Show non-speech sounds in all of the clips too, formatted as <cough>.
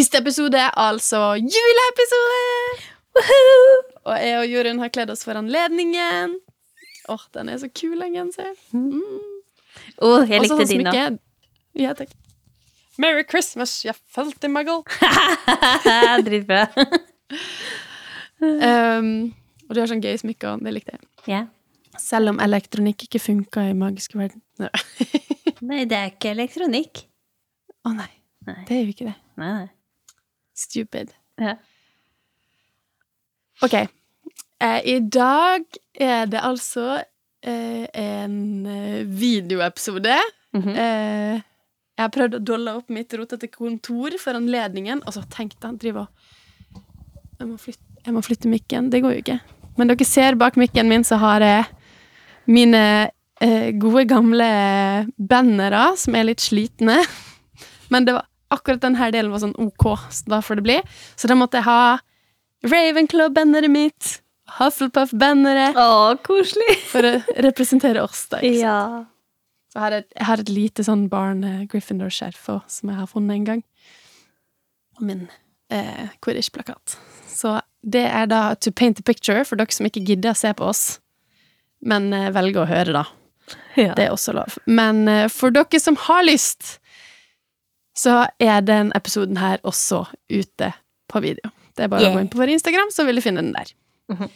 siste episode, altså juleepisode! Og jeg og Jorunn har kledd oss for anledningen. Åh, den er så kul, den genseren. Mm. Oh, jeg likte din òg. Ja, takk. Merry Christmas, jeg felte muggle. <laughs> Dritbra. Um, og du har sånn gøy smykker, det likte jeg. Ja. Selv om elektronikk ikke funka i magisk verden. Nei. Det er ikke elektronikk. Å nei, Nei. det er jo ikke det. Nei, nei. Stupid. Ja. Ok. Eh, I dag er det altså eh, en videoepisode. videoepisode. -hmm. eh, jeg har prøvd å dolle opp mitt rotete kontor for anledningen, og så tenkte han driver jeg må, flytte, jeg må flytte mikken. Det går jo ikke. Men dere ser bak mikken min, så har jeg mine eh, gode, gamle bannere som er litt slitne. <laughs> Men det var, akkurat denne delen var sånn OK, så da får det bli. Så da måtte jeg ha Ravenclaw-banneret mitt, Hufflepuff-banneret, Å, koselig. for å representere oss. da, ikke sant? Ja. Så jeg har et, jeg har et lite sånn barn eh, Gryffindor-skjerf òg, som jeg har funnet en gang. Og min eh, Quidditch-plakat. Så det er da to paint a picture for dere som ikke gidder å se på oss, men eh, velger å høre, da. ja. Det er også lov. Men for dere som har lyst, så er den episoden her også ute på video. Det er bare Yeah. å gå inn på vår Instagram, så vil du finne den der. Mhm.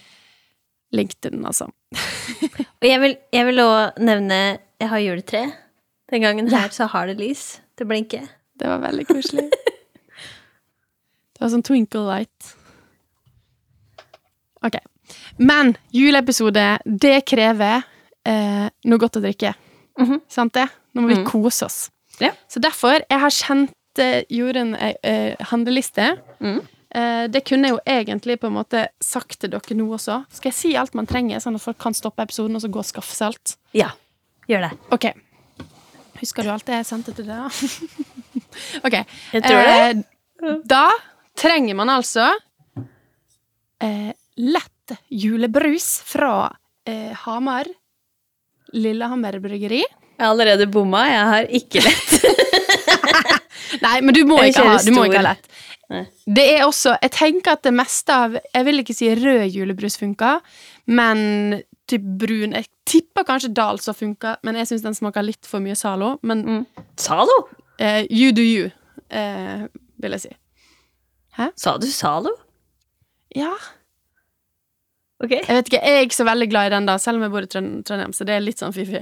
Link til den, altså. <laughs> Og jeg vil, jeg vil også nevne Jeg har juletre. Den gangen Ja. her så har det lys. Det blinker. Det var veldig koselig. <laughs> det var sånn twinkle light. Ok. Men juleepisode, det krever eh, noe godt å drikke. Mhm. Sant det? Nå må vi mm. kose oss. Ja. Så derfor, jeg har kjent eh, Jorunn ei eh, handleliste. Mm. Eh, det kunne jeg jo egentlig på en måte sagt til dere nå også. Skal jeg si alt man trenger, sånn at folk kan stoppe episoden og så gå og skaffe seg alt? Ja. Gjør det. Ok. Husker du alt jeg sendte til deg? <laughs> ok. Jeg tror det. Eh, da trenger man altså eh, lett julebrus fra eh, Hamar. Lillehammer bryggeri. Jeg har allerede bomma. Jeg har ikke lett. <laughs> Nei, men du må ikke ha, du må ikke ha lett. Det er også Jeg tenker at det meste av Jeg vil ikke si rød julebrus funker, men typ brun Jeg tipper kanskje Dals har funka, men jeg syns den smaker litt for mye Zalo. Men Mm. Zalo? eh, you do you, eh, vil jeg si. Sa du Zalo? Ja. Ok. Jeg vet ikke, jeg er ikke så veldig glad i den, da, selv om jeg bor i Trøndelag, så det er litt sånn fy-fy.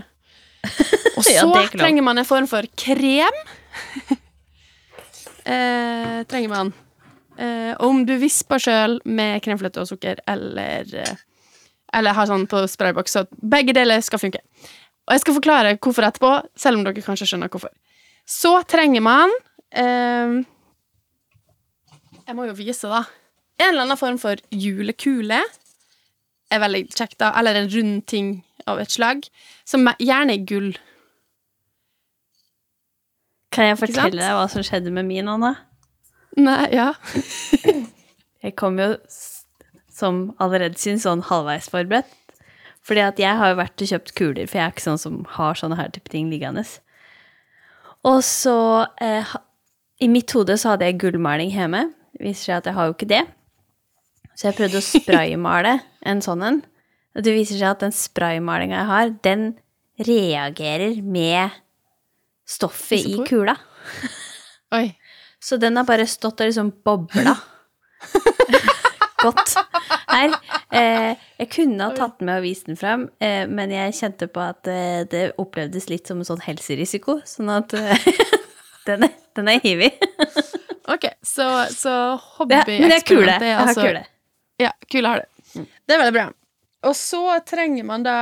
<laughs> Og så Ja, er trenger man en form for krem. <laughs> eh, trenger man. Eh, om du visper sjøl med kremfløte og sukker, eller eh, Eller har sånn på sprayboks, så begge deler skal funke. Og jeg skal forklare hvorfor etterpå, selv om dere kanskje skjønner hvorfor. Så trenger man eh, Jeg må jo vise, da. En eller annen form for julekule er veldig kjekt, da. Eller en rund ting av et slag. Som er- gjerne er gull. Kan jeg fortelle deg hva som skjedde med min, Anna? Nei, ja. <laughs> Jeg kom jo, som allerede syns, sånn halvveis forberedt. Fordi at jeg har jo vært og kjøpt kuler, for jeg er ikke sånn som har sånne her type ting liggende. Og så eh, I mitt hode så hadde jeg gullmaling hjemme. Viser seg at jeg har jo ikke det. Så jeg prøvde å <laughs> spraymale en sånn en. Og det viser seg at den spraymalinga jeg har, den reagerer med stoffet i kula. <laughs> Oi. Så den har bare stått og liksom bobla. <laughs> Godt. Her. Eh, jeg kunne ha tatt den med og vist den fram, eh, men jeg kjente på at eh, det opplevdes litt som en sånn helserisiko, sånn at eh, <laughs> den, er, den er hivig. Ok, så, så Det- Men det er kule. hobby-eksperiment Jeg har kule. Ja, kule har det. Det er veldig bra. Og så trenger man da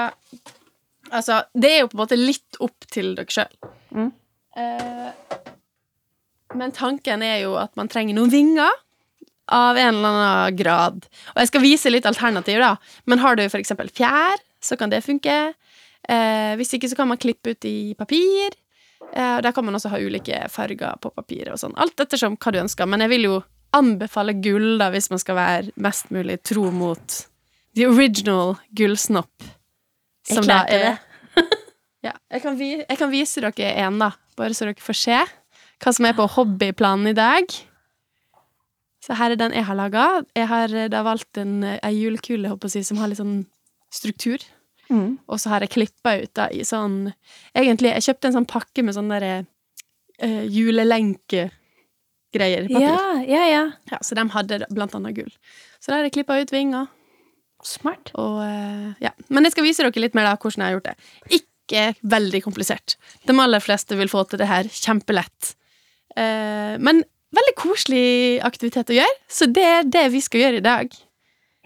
Altså, det er jo på en måte litt opp til dere sjøl. Mm. Eh, men tanken er jo at man trenger noen vinger av en eller annen grad. Og jeg skal vise litt alternativ, da. Men har du eksempel fjær, så kan det funke. Eh, hvis ikke, så kan man klippe ut i papir. Eh, der kan man også ha ulike farger på papiret og sånn. Alt ettersom hva du ønsker. Men jeg vil jo anbefale gull, da, hvis man skal være mest mulig tro mot the original gullsnopp. Jeg klarte <laughs> ja, jeg, kan vi, jeg kan vise dere en, da, bare så dere får se hva som er på hobbyplanen i dag. Så her er den jeg har laga. Jeg har eh, da valgt en, en julekule si, som har litt sånn struktur. Mm. Og så har jeg klippa ut da i sånn Egentlig, jeg kjøpte en sånn pakke med sånn derre uh, julelenkegreier. Papir. Ja, ja, ja. Ja, så de hadde blant annet gull. Så da har jeg klippa ut vinger. Smart. Og, eh, ja. Men jeg skal vise dere litt mer da hvordan jeg har gjort det. Ikke veldig komplisert. De aller fleste vil få til det her kjempelett. Eh, men veldig koselig aktivitet å gjøre, så det er det vi skal gjøre i dag.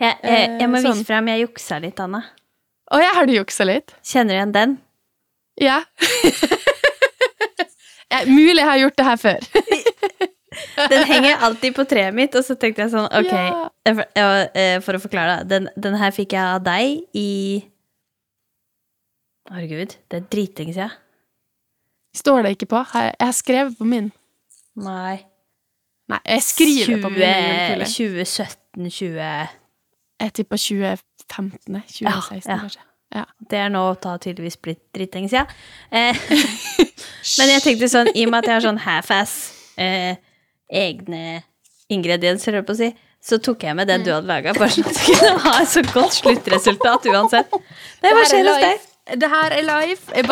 Jeg, jeg, jeg må Eh, sånn. vise frem. Jeg juksa litt, Anna. Å jeg har du juksa litt? Kjenner du igjen den? Ja. <laughs> Eh, Mulig jeg har gjort det her før. <laughs> Den henger alltid på treet mitt, og så tenkte jeg sånn, ok for, ja, eh, for å forklare det, den, den her fikk jeg av deg i Herregud, det er dritlenge siden. Står det ikke på? Jeg skrev på min. Nei. Nei, jeg skriver på min 2017, 20 Jeg tipper 2015. 2016, Ja, ja. kanskje. Ja. Det er nå da tydeligvis blitt dritlenge siden. <laughs> Eh, <laughs> men jeg tenkte sånn, i og med at jeg har sånn half-ass eh, egne ingredienser, holdt på å si, så tok jeg med det du hadde laga, bare sånn at du kunne ha et så godt sluttresultat uansett. Det var skjer hos deg. Det her er live. Jeg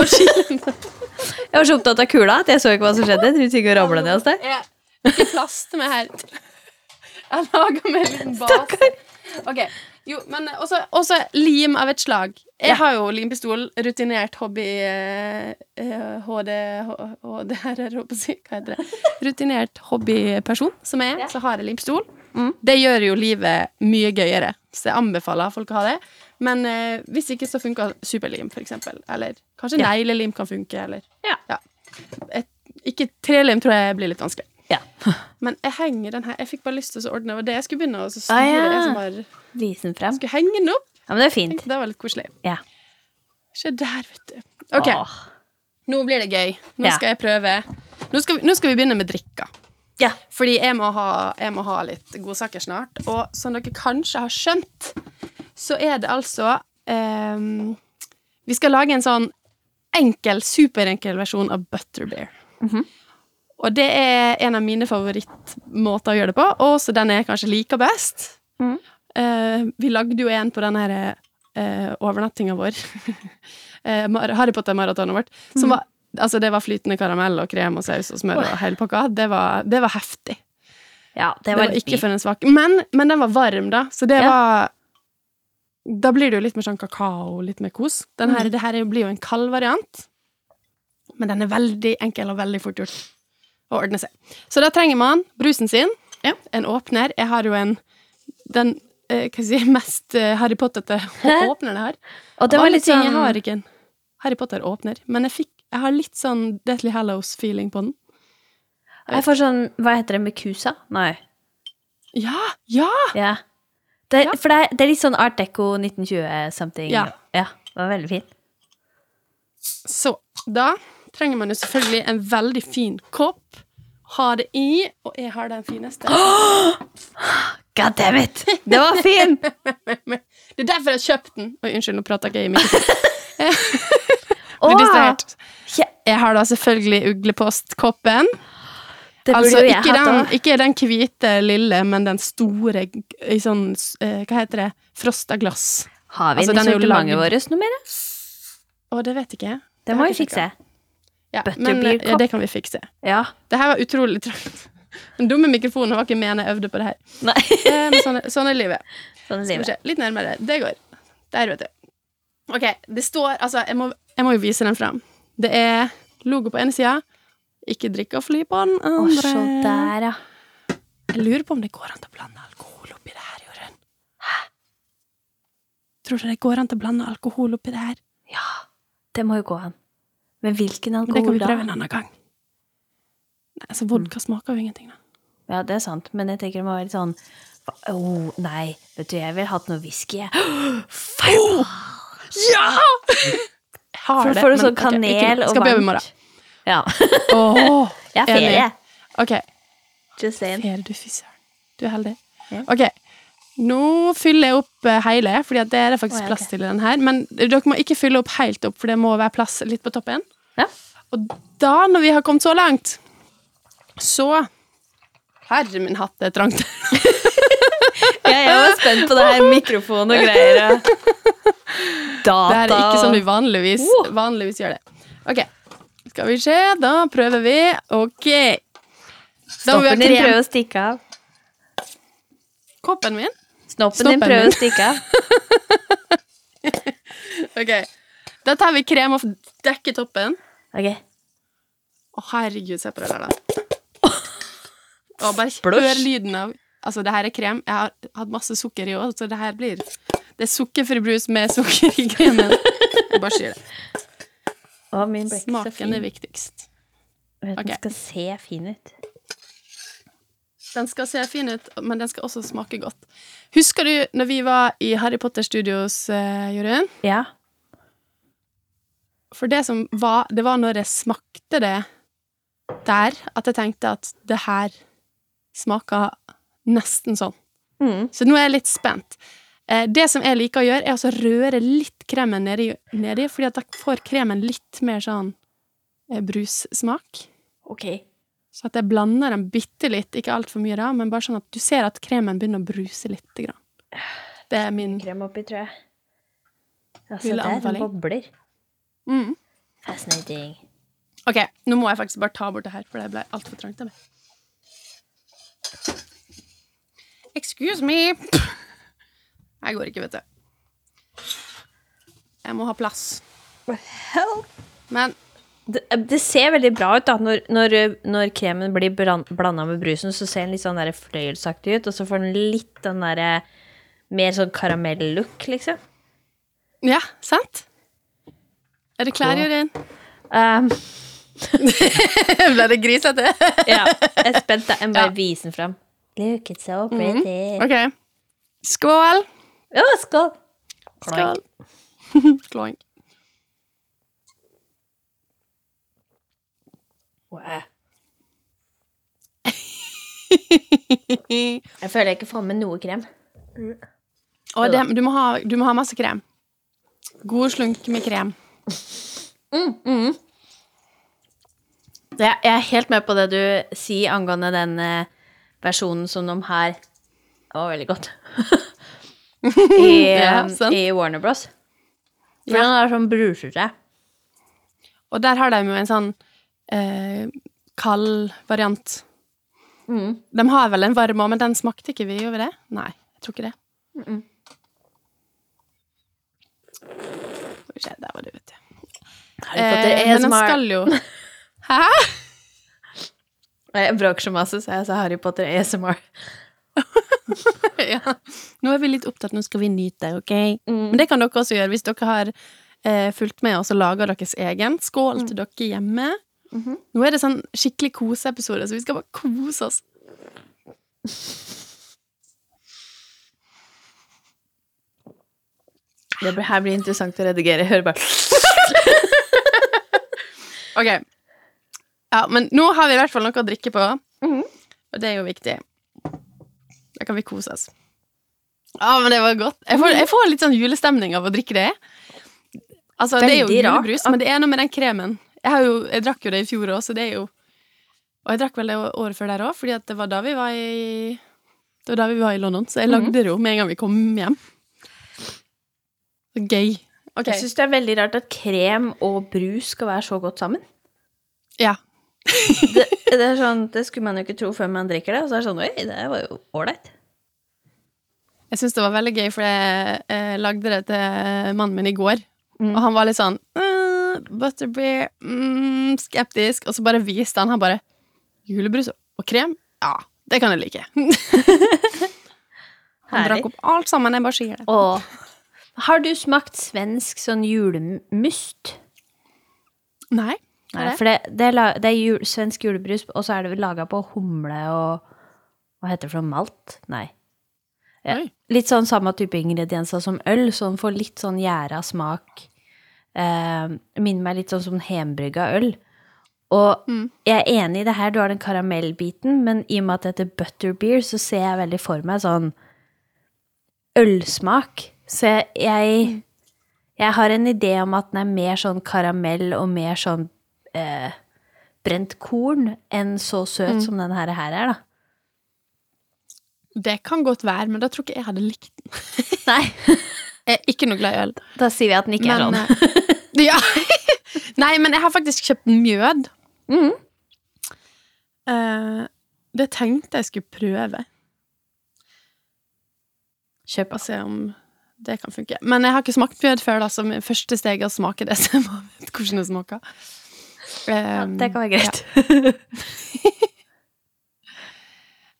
Jeg var så opptatt av kula at jeg så ikke hva som skjedde. Du ikke å ramle ned hos deg. Ikke plaster meg her. Jeg lager meg en liten base. Ok, jo, men også, også lim av et slag. Jeg Ja. har jo limpistol, rutinert hobby eh, eh, HD, HD <laughs> her er det å si, hva heter det? Rutinert hobbyperson som jeg er, så har jeg limpistol. Mm. Det gjør jo livet mye gøyere, så jeg anbefaler folk å ha det. Men eh, hvis ikke så funker superlim, for eksempel. Eller kanskje Ja. neglelim kan funke, eller Ja. Et, Ikke trelim tror jeg blir litt vanskelig. Ja. <laughs> Men jeg henger den her Jeg fikk bare lyst til å ordne Det det jeg skulle begynne å så styre. Ah, ja. Jeg bare Vise den frem. skulle henge den opp. Ja, men det er fint. Det var litt koselig. Ja. Se der, vet du. OK, Åh. nå blir det gøy. Nå Ja. skal jeg prøve. Nå skal, vi, nå skal vi begynne med drikka. Ja. Fordi jeg må ha, jeg må ha litt godsaker snart. Og som dere kanskje har skjønt, så er det altså um, Vi skal lage en sånn enkel, superenkel versjon av butterbeer. Mhm. Og det er en av mine favorittmåter å gjøre det på, og også den jeg kanskje liker best. Mm. Uh, vi lagde jo en på den her uh, overnattinga vår. <laughs> Mar- Harry Potter-maratonet vårt. Som var, altså det var flytende karamell og krem og saus og smør og hele pakka. Det var, det var heftig. ja, det Det var var ikke for en svak men, men den var varm, da, så det Ja. var Da blir det jo litt mer sånn kakao, litt mer kos. Den her, Mm. Det her blir jo en kald variant, men den er veldig enkel og veldig fort gjort å ordne seg. Så da trenger man brusen sin, Ja. en åpner. Jeg har jo en den eh, hva skal jeg si, mest eh, Harry Potter-te <laughs> åpneren jeg har. Og det var litt sånn Jeg har ikke en Harry Potter-åpner, men jeg, fikk, jeg har litt sånn Deathly Hallows-feeling på den. Jeg får sånn Hva heter det? Mekusa? Nei. Ja! Ja! Ja. Det, Ja. For det er, det er litt sånn Art Deco 1920-something. Ja. ja. Det var veldig fint. Så da trenger man jo selvfølgelig en veldig fin kopp. Ha det i, og jeg har den fineste. <gasps> God damn it! Det var fin! <laughs> Det er derfor jeg har kjøpt den. Oi, unnskyld, nå prater jeg i mikrofonen. <laughs> Blir distrahert. Jeg har da selvfølgelig uglepostkoppen. det Altså ikke den, ikke den hvite lille, men den store i sånn eh, Hva heter det? Frosta glass. Har vi altså, den i sortimentet vårt noe mer? Å, det vet ikke jeg. Det må vi jeg ikke fikse. Ja, men ja, det kan vi fikse. Ja. Det her var utrolig trangt. Den dumme mikrofonen var ikke meningen jeg øvde på det her. Nei. <laughs> Eh, Men sånn, sånn er livet. Sånn er livet. Litt nærmere. Det går. Der, vet du. Ok, det står Altså, jeg må, jeg må jo vise den fram. Det er logo på ene sida. Ikke drikke og fly på den Å, så der, ja. Jeg lurer på om det går an til å blande alkohol oppi det her, Jorunn. Tror du det går an til å blande alkohol oppi det her? Ja, det må jo gå an. Men hvilken Men det kan vi prøve en annen gang. Nei, altså, vodka smaker jo ingenting, da. Ja, det er sant, men jeg tenker det må være litt sånn Å, nei, vet du, jeg ville hatt noe whisky, jeg. Oh, Ja! Har For det, får du sånn ikke kanel nå. og Skal prøve i morgen. Ja. oh, <laughs> Jeg er ferie. Ok, Just saying. ferie, du fy. Du er heldig. Yeah. Ok, nå fyller jeg opp eh, hele, fordi det er det faktisk oh, ja, plass til i den her. Men dere må ikke fylle opp helt opp, for det må være plass litt på toppen. Ja. Og da, når vi har kommet så langt, Så Herre min hatt, det er trangt. <laughs> Ja, jeg var spent på det her mikrofon og greier. Data Det er ikke sånn vi vanligvis, vanligvis gjør det. Ok, skal vi se. Da prøver vi. Ok. Snoppen din prøver å stikke av. Koppen min. Snoppen Snoppen din prøver å stikke av. <laughs> Ok. Da tar vi krem og dekker toppen. Ok. Å, herregud, se på det der, da. Og bare Spløsj. hør lyden av Altså, det her er krem. Jeg har hatt masse sukker i òg, så det her blir Det er sukkerfri brus med sukker i kremen. Jeg bare sier det. Å, min ble ikke så Smaken er viktigst. Vet, okay. Den skal se fin ut. Den skal se fin ut, men den skal også smake godt. Husker du når vi var i Harry Potter Studios, uh, Jørund? Ja. For det som var Det var når jeg smakte det der, at jeg tenkte at det her smaker nesten sånn. Mm. Så nå er jeg litt spent. Eh, det som jeg liker å gjøre, er å røre litt kremen nedi, nedi fordi at da får kremen litt mer sånn eh, brussmak. Ok. Så at jeg blander den bitte litt, ikke altfor mye da, men bare sånn at du ser at kremen begynner å bruse litt. Grann. Det er min Krem oppi, tror jeg. Altså, det er der, bobler. Mm. Fascinating. Ok, nå må jeg faktisk bare ta bort det her, for det ble altfor trangt av meg. Excuse me. <laughs> Jeg går ikke, vet du. Jeg må ha plass. Men Det, det ser veldig bra ut da, når, når, når kremen blir blanda med brusen, så ser den litt sånn der fløyelsaktig ut, og så får den litt den derre mer sånn karamell-look, liksom. ja, sant? Er det klær, Jørgen? Um, <laughs> ble det grisete? ja, jeg er spent. da. Jeg må bare Ja. vise den fram. Look, it's so pretty. Ok. Skål. Å, skål! Skål. Kloing. <laughs> Wow. <laughs> Jeg føler jeg ikke får med noe krem. Og det, du, må ha, du må ha masse krem. God slunk med krem. Det, jeg er helt med på det du sier angående den eh, versjonen som de har Det var veldig godt. <laughs> I, Ja, eh. I Warner Bros. For Ja. den er sånn brusete. Og der har de jo en sånn eh, kald variant. Mm. De har vel en varm òg, men den smakte ikke vi, gjorde vi det? Nei, jeg tror ikke det. Skal vi se, der var det, vet du. Harry Potter Eh, men den skal jo <laughs> Hæ? Jeg bråker så masse, så jeg sa Harry Potter ASMR. <laughs> ja. Nå er vi litt opptatt, nå skal vi nyte, OK? Mm. Men det kan dere også gjøre hvis dere har eh, fulgt med og og lager deres egen. Skål til dere hjemme. Mhm. Nå er det sånn skikkelig koseepisode, så vi skal bare kose oss. Det blir, her blir interessant å redigere. Jeg hører bare <laughs> Ok. Ja, men nå har vi i hvert fall noe å drikke på, Mhm. og det er jo viktig. Da kan vi kose oss. Ja, men det var godt. Jeg får, jeg får litt sånn julestemning av å drikke det. Altså, det er jo julebrus, men det er noe med den kremen. Jeg, har jo, jeg drakk jo det i fjor òg, så det er jo Og jeg drakk vel det året før der òg, fordi det var da vi var i Det var da vi var i London, så jeg Mhm. lagde det jo med en gang vi kom hjem. Gøy. Okay. Jeg syns det er veldig rart at krem og brus skal være så godt sammen. Ja. <laughs> Det, det er sånn, det skulle man jo ikke tro før man drikker det, og så er det sånn Oi, det var jo ålreit. Jeg syns det var veldig gøy, for jeg eh, lagde det til mannen min i går. Mm. Og han var litt sånn «Øh, Butterbeer, mm, skeptisk. Og så bare viste han han bare Julebrus og krem? Ja, det kan jeg like. <laughs> han Herlig. drakk opp alt sammen. Jeg bare sier det. Og har du smakt svensk sånn julemust? Nei. Nei, det? for det, det er, det er jul, svensk julebrus, og så er det laga på humle og Hva heter det for? Malt? Nei. Ja. Litt sånn samme type ingredienser som øl, så den får litt sånn gjæra smak. Eh, minner meg litt sånn som hembrygga øl. Og Mm. jeg er enig i det her, du har den karamellbiten, men i og med at det heter butterbeer, så ser jeg veldig for meg sånn ølsmak. Så jeg, jeg Jeg har en idé om at den er mer sånn karamell og mer sånn eh, brent korn enn så søt som den her, her er, da. Det kan godt være, men da tror ikke jeg hadde likt den. <laughs> <laughs> Nei. Jeg er ikke noe glad i øl. Da sier vi at den ikke er Men, sånn. eh, <laughs> ja. Nei, men jeg har faktisk kjøpt mjød. Mm. Uh, det tenkte jeg skulle prøve. Kjøp. Og se om det kan funke. Men jeg har ikke smakt mjød før, da, så første steg er å smake det, så jeg må vite hvordan det smaker. Ja, Um, det kan være greit. <laughs>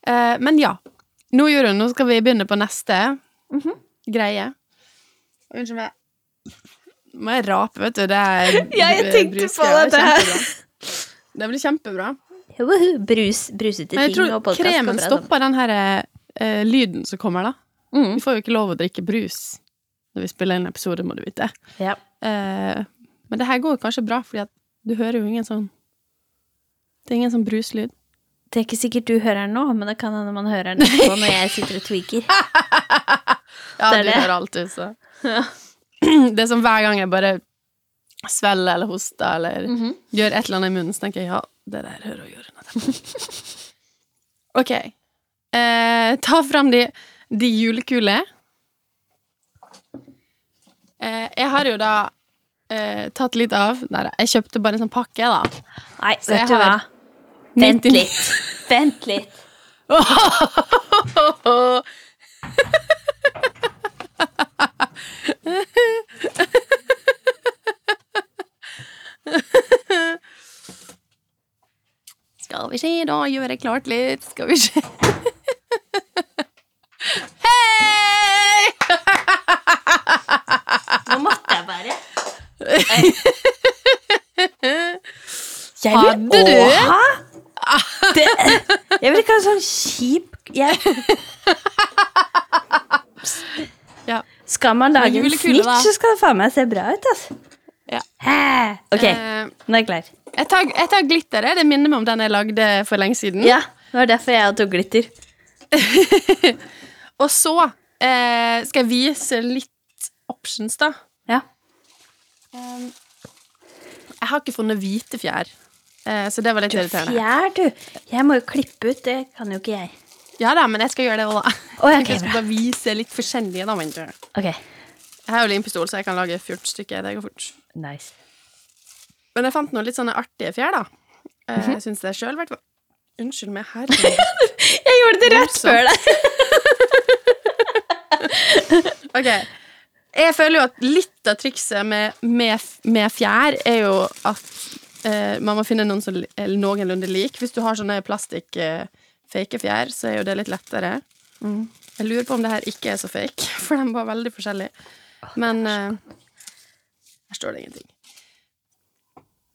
eh, men ja. Nå, Jorunn, nå skal vi begynne på neste Mhm. greie. Unnskyld meg. Må jeg rape, vet du. Det er <laughs> Ja, jeg tenkte på det dette her. Det blir kjempebra. Brus, brusete Men jeg ting tror og podkast kremen stopper den her uh, lyden som kommer, da. Mm. Vi får jo ikke lov å drikke brus når vi spiller inn episode, må du vite. Ja. Eh, men det her går kanskje bra, fordi at du hører jo ingen sånn Det er ingen sånn bruslyd. Det er ikke sikkert du hører den nå, men det kan hende man hører den etterpå når jeg sitter og tweaker. <laughs> Ja, Det du det. hører alltid, så. Ja. <clears throat> Det er som hver gang jeg bare svelger eller hoster eller Mhm. gjør et eller annet i munnen, så tenker jeg ja, det der hører gjøre noe. <laughs> Ok. Eh, ta fram de, de julekuler. Eh, jeg har jo da eh, tatt litt av Nei, jeg kjøpte bare en sånn pakke, da. Nei, Så vet du hva? Vent litt. Vent litt. <laughs> Skal vi se, da gjør jeg klart litt. Skal vi se. Hei! Nå måtte jeg bare. Jeg Hadde du? Åha? <laughs> det, Jeg vil ikke ha sånn kjip jeg, Ja. Skal man lage en snitch, så skal det faen meg se bra ut, altså. Ja. Ok, Eh, nå er jeg klar. jeg, tar, jeg tar glitteret. Det minner meg om den jeg lagde for lenge siden. Ja, det var derfor jeg tok glitter. <laughs> Og så eh, skal jeg vise litt options, da. Ja. Um, jeg har ikke funnet hvite fjær, så det var litt irriterende. Du er fjær, du. Jeg må jo klippe ut, det kan jo ikke jeg. Ja da, men jeg skal gjøre det òg, da. Oh, okay, <laughs> jeg skal bare vise litt forskjellige, da. vet du. Ok, Jeg har jo limpistol, så jeg kan lage 14 stykker. Det går fort. nice. Men jeg fant noen litt sånne artige fjær, da. Mm -hmm. Jeg syns det sjøl, i hvert fall. Unnskyld meg, herre <laughs> Jeg gjorde det rett Morsomt. før deg. <laughs> Ok. Jeg føler jo at litt av trikset med, med, med fjær er jo at eh, man må finne noen som er noenlunde lik. Hvis du har sånne plastikk eh, fake fjær, så er jo det litt lettere. Mm. Jeg lurer på om det her ikke er så fake, <laughs> for de var veldig forskjellige. Men eh, her står det ingenting.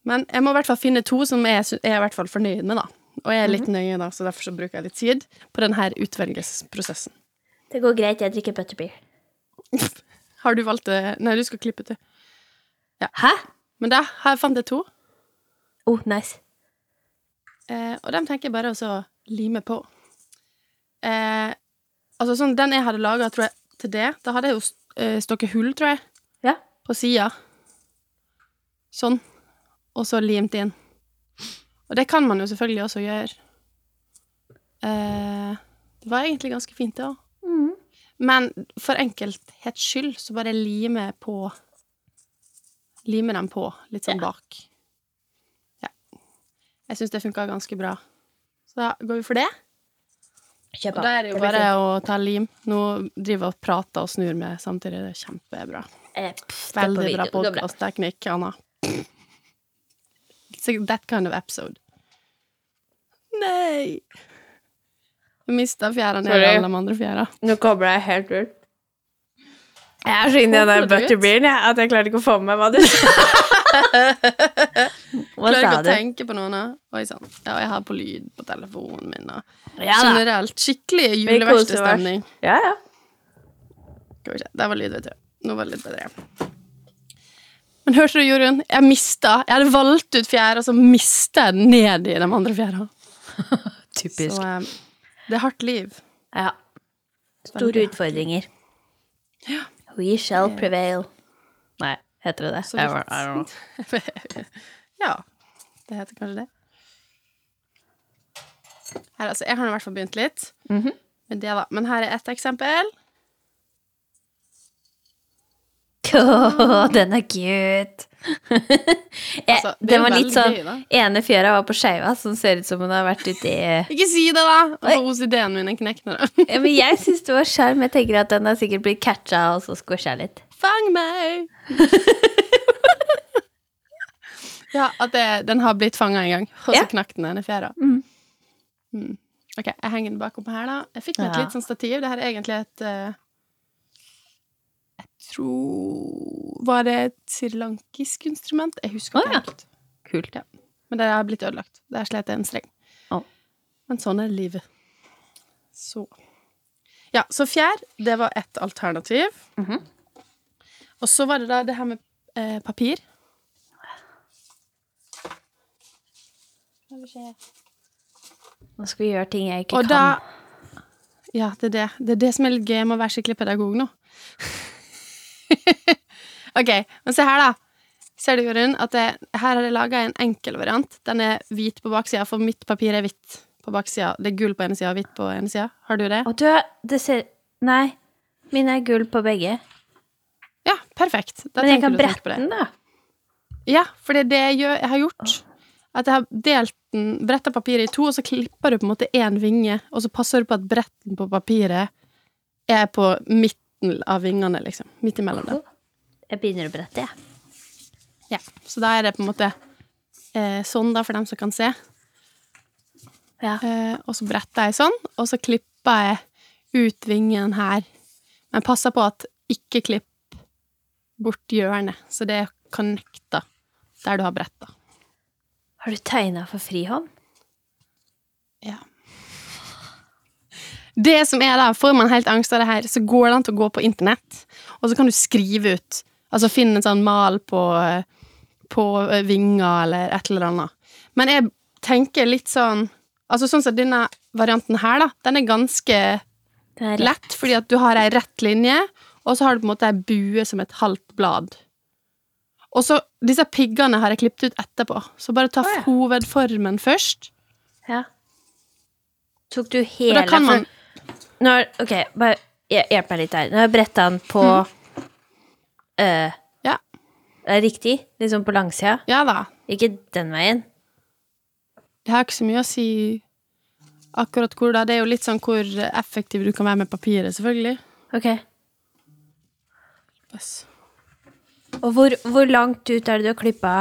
Men jeg må i hvert fall finne to som jeg er i hvert fall fornøyd med, da. Og jeg er litt nøye, da, så derfor så bruker jeg litt tid på denne utvelgelsesprosessen. Det går greit, jeg drikker butterbeer. <laughs> Har du valgt det Nei, du skal klippe til. Hæ? Men da har jeg fant jeg to, Oh, nice. eh, og dem tenker jeg bare å lime på. Eh, altså sånn, Den jeg hadde laga til det, da hadde jeg jo eh, stokket hull, tror jeg, Ja. på sida. Sånn. Og så limt inn. Og det kan man jo selvfølgelig også gjøre. Eh, det var egentlig ganske fint, det òg. Mm. Men for enkelthets skyld så bare lime på Lime dem på litt sånn Ja. bak. Jeg syns det funka ganske bra. Så da går vi for det. Kjøpa. Og da er det jo bare å ta lim. Nå driver jeg og prater og snur med samtidig. Det er kjempebra. Eh, pff, er Veldig bra podkastteknikk, Anna. It's like that kind of episode. Nei! Du mista fjæra ned i alle de andre fjæra. Nå kobler jeg helt ut. Jeg er så inni den der butterbeeren at jeg klarer ikke å få med meg hva du sa. <laughs> Klarer ikke å tenke på noe nå. Oi sann. Ja, jeg har på lyd på telefonen min. Og Ja generelt skikkelig juleverkstedstemning. Ja, ja. Skal vi se. Der var lyd, vet du. Nå var det litt bedre. Men hørte du, Jorunn? Jeg mista Jeg hadde valgt ut fjæra, og så mista jeg den ned i de andre fjæra. <laughs> Typisk. Så um, det er hardt liv. Ja. Store utfordringer. Ja. We shall prevail. Nei, heter det det? Så vidt. I don't know. <laughs> ja. Det heter kanskje det. Her, altså, jeg har i hvert fall begynt litt Mhm. med det, da. Men her er ett eksempel. Oh, den er cute! <laughs> Altså, det den var litt sånn gøy. Ene fjøra var på skeiva, som ser ut som hun har vært ute i <laughs> Ikke si det, da! Altså, OCD-en min er knekt ja, Men jeg syns det var sjarm. Jeg tenker at den har sikkert blitt catcha og så squasha litt. Fang meg! <laughs> ja, at det, den har blitt fanga en gang, og så Ja. knakk den ene fjæra. Mm. Mm. Ok, jeg henger den bakom her, da. Jeg fikk meg et Ja. litt sånn stativ. Det her er egentlig et uh, Jeg tror Var det et srilankisk instrument? Jeg husker ikke ja. helt. Kult. Ja. Men det har blitt ødelagt. Der slet jeg en streng. Oh. Men sånn er livet. Så Ja, så fjær, det var ett alternativ. Mhm. Og så var det da det her med eh, papir. Nå skal vi gjøre ting jeg ikke Og kan. da Ja, det er det. Det er det som er litt gøy med å være skikkelig pedagog nå. <laughs> OK, men se her, da. Ser du, Jorunn, at det, her har jeg laga en enkel variant. Den er hvit på baksida, for mitt papir er hvitt på baksida. Det er gull på ene sida og hvitt på ene sida. Har du det? Og du, det ser Nei. Min er gull på begge. Ja, perfekt. Da Men jeg kan brette den, da. Ja, for det er det jeg, har gjort. At jeg har delt den, bretta papiret i to, og så klipper du på en måte én vinge, og så passer du på at bretten på papiret er på midten av vingene, liksom. Midt imellom dem. Jeg begynner å brette, jeg. Ja. Så da er det på en måte eh, sånn, da, for dem som kan se. Ja. Eh, og så bretter jeg sånn, og så klipper jeg ut vingen her. Men passer på at ikke klipp bort hjørnet, så det er connecta der du har bretta. Har du tegna for frihånd? Ja. Det som er da, Får man helt angst av det her, så går det an til å gå på internett, og så kan du skrive ut Altså finne en sånn mal på, på vinger eller et eller annet. Men jeg tenker litt sånn Altså sånn som denne varianten her, da. Den er ganske rett. lett, fordi at du har ei rett linje, og så har du på en måte ei bue som et halvt blad. Og så Disse piggene har jeg klippet ut etterpå, så bare ta oh, ja. hovedformen først. Ja. Tok du hele da kan man Når, Ok, bare hjelp meg litt her. Nå har jeg bretta den på øh, Ja. Det er riktig? Liksom på langsida? Ja da. Ikke den veien? Det har ikke så mye å si akkurat hvor da. Det er jo litt sånn hvor effektiv du kan være med papiret, selvfølgelig. Ok. Yes. Og hvor, hvor langt ut er det du har klippa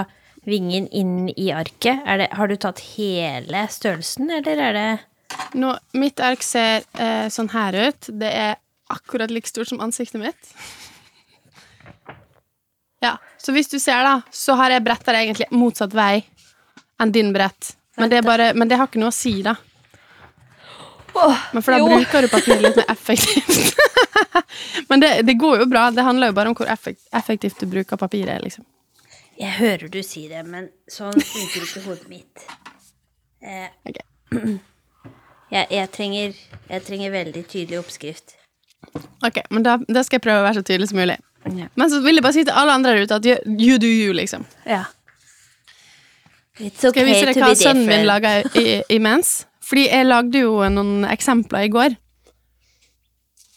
vingen inn i arket? Er det, har du tatt hele størrelsen, eller er det Nå, mitt ark ser eh, sånn her ut. Det er akkurat like stort som ansiktet mitt. Ja, Så hvis du ser, da, så har jeg bretta det egentlig motsatt vei enn din brett. Men det, bare, men det har ikke noe å si, da. Men for da jo. bruker du papiret litt mer effektivt. <laughs> men det, det går jo bra. Det handler jo bare om hvor effektivt du bruker papiret. liksom. Jeg hører du si det, men sånn funker ikke hodet mitt. Eh, okay. <clears throat> jeg, jeg, trenger, jeg trenger veldig tydelig oppskrift. Ok, men da, da skal jeg prøve å være så tydelig som mulig. Ja. Men så vil jeg bare si til alle andre der ute at you, you do you, liksom. ja. It's Skal jeg okay vise deg hva sønnen min lager laga i- imens? Fordi jeg lagde jo noen eksempler i går,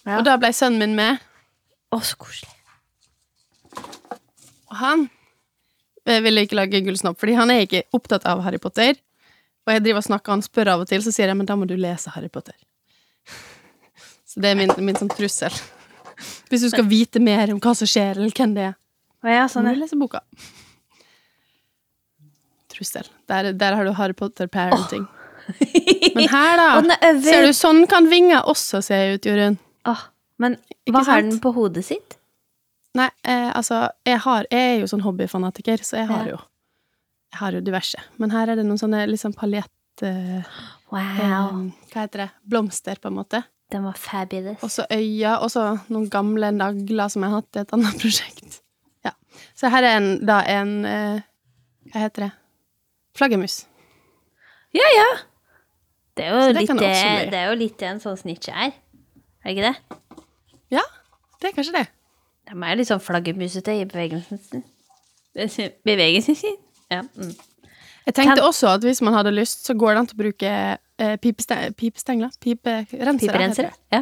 Ja. og da ble sønnen min med. Å, så koselig. Og han Jeg ville ikke lage gullsnopp, fordi han er ikke opptatt av Harry Potter. Og jeg driver og snakker, han spør av og til, så sier jeg men da må du lese Harry Potter. <laughs> Så det er min, min sånn trussel. Hvis du skal vite mer om hva som skjer, eller hvem det er, Å ja, så sånn må du lese boka. Trussel. Der, der har du Harry Potter-parenting. <laughs> Men her, da, er ser du, sånn kan vinger også se ut, Jorunn. Oh, men hva har den på hodet sitt? Nei, eh, altså, jeg, har, jeg er jo sånn hobbyfanatiker, så jeg har Ja. jo Jeg har jo diverse. Men her er det noen sånne sånn paljett... Eh, Wow. eh, hva heter det? Blomster, på en måte. Den var fabulous. Og så øyne, og så noen gamle nagler som jeg har hatt i et annet <laughs> prosjekt. Ja. Så her er en, da en eh, Hva heter det? Flaggermus. Ja, ja. Det er, jo det litt det bli. det er jo litt det en sånn snitch er. Er det ikke det? Ja, det er kanskje det. De er litt sånn flaggermusete i bevegelsen sin. <laughs> Bevegelsen sin? Ja. Mm. Jeg tenkte også at hvis man hadde lyst, så går det an til å bruke eh, pipeste, pipestengler. Piperensere. Piperensere? Ja.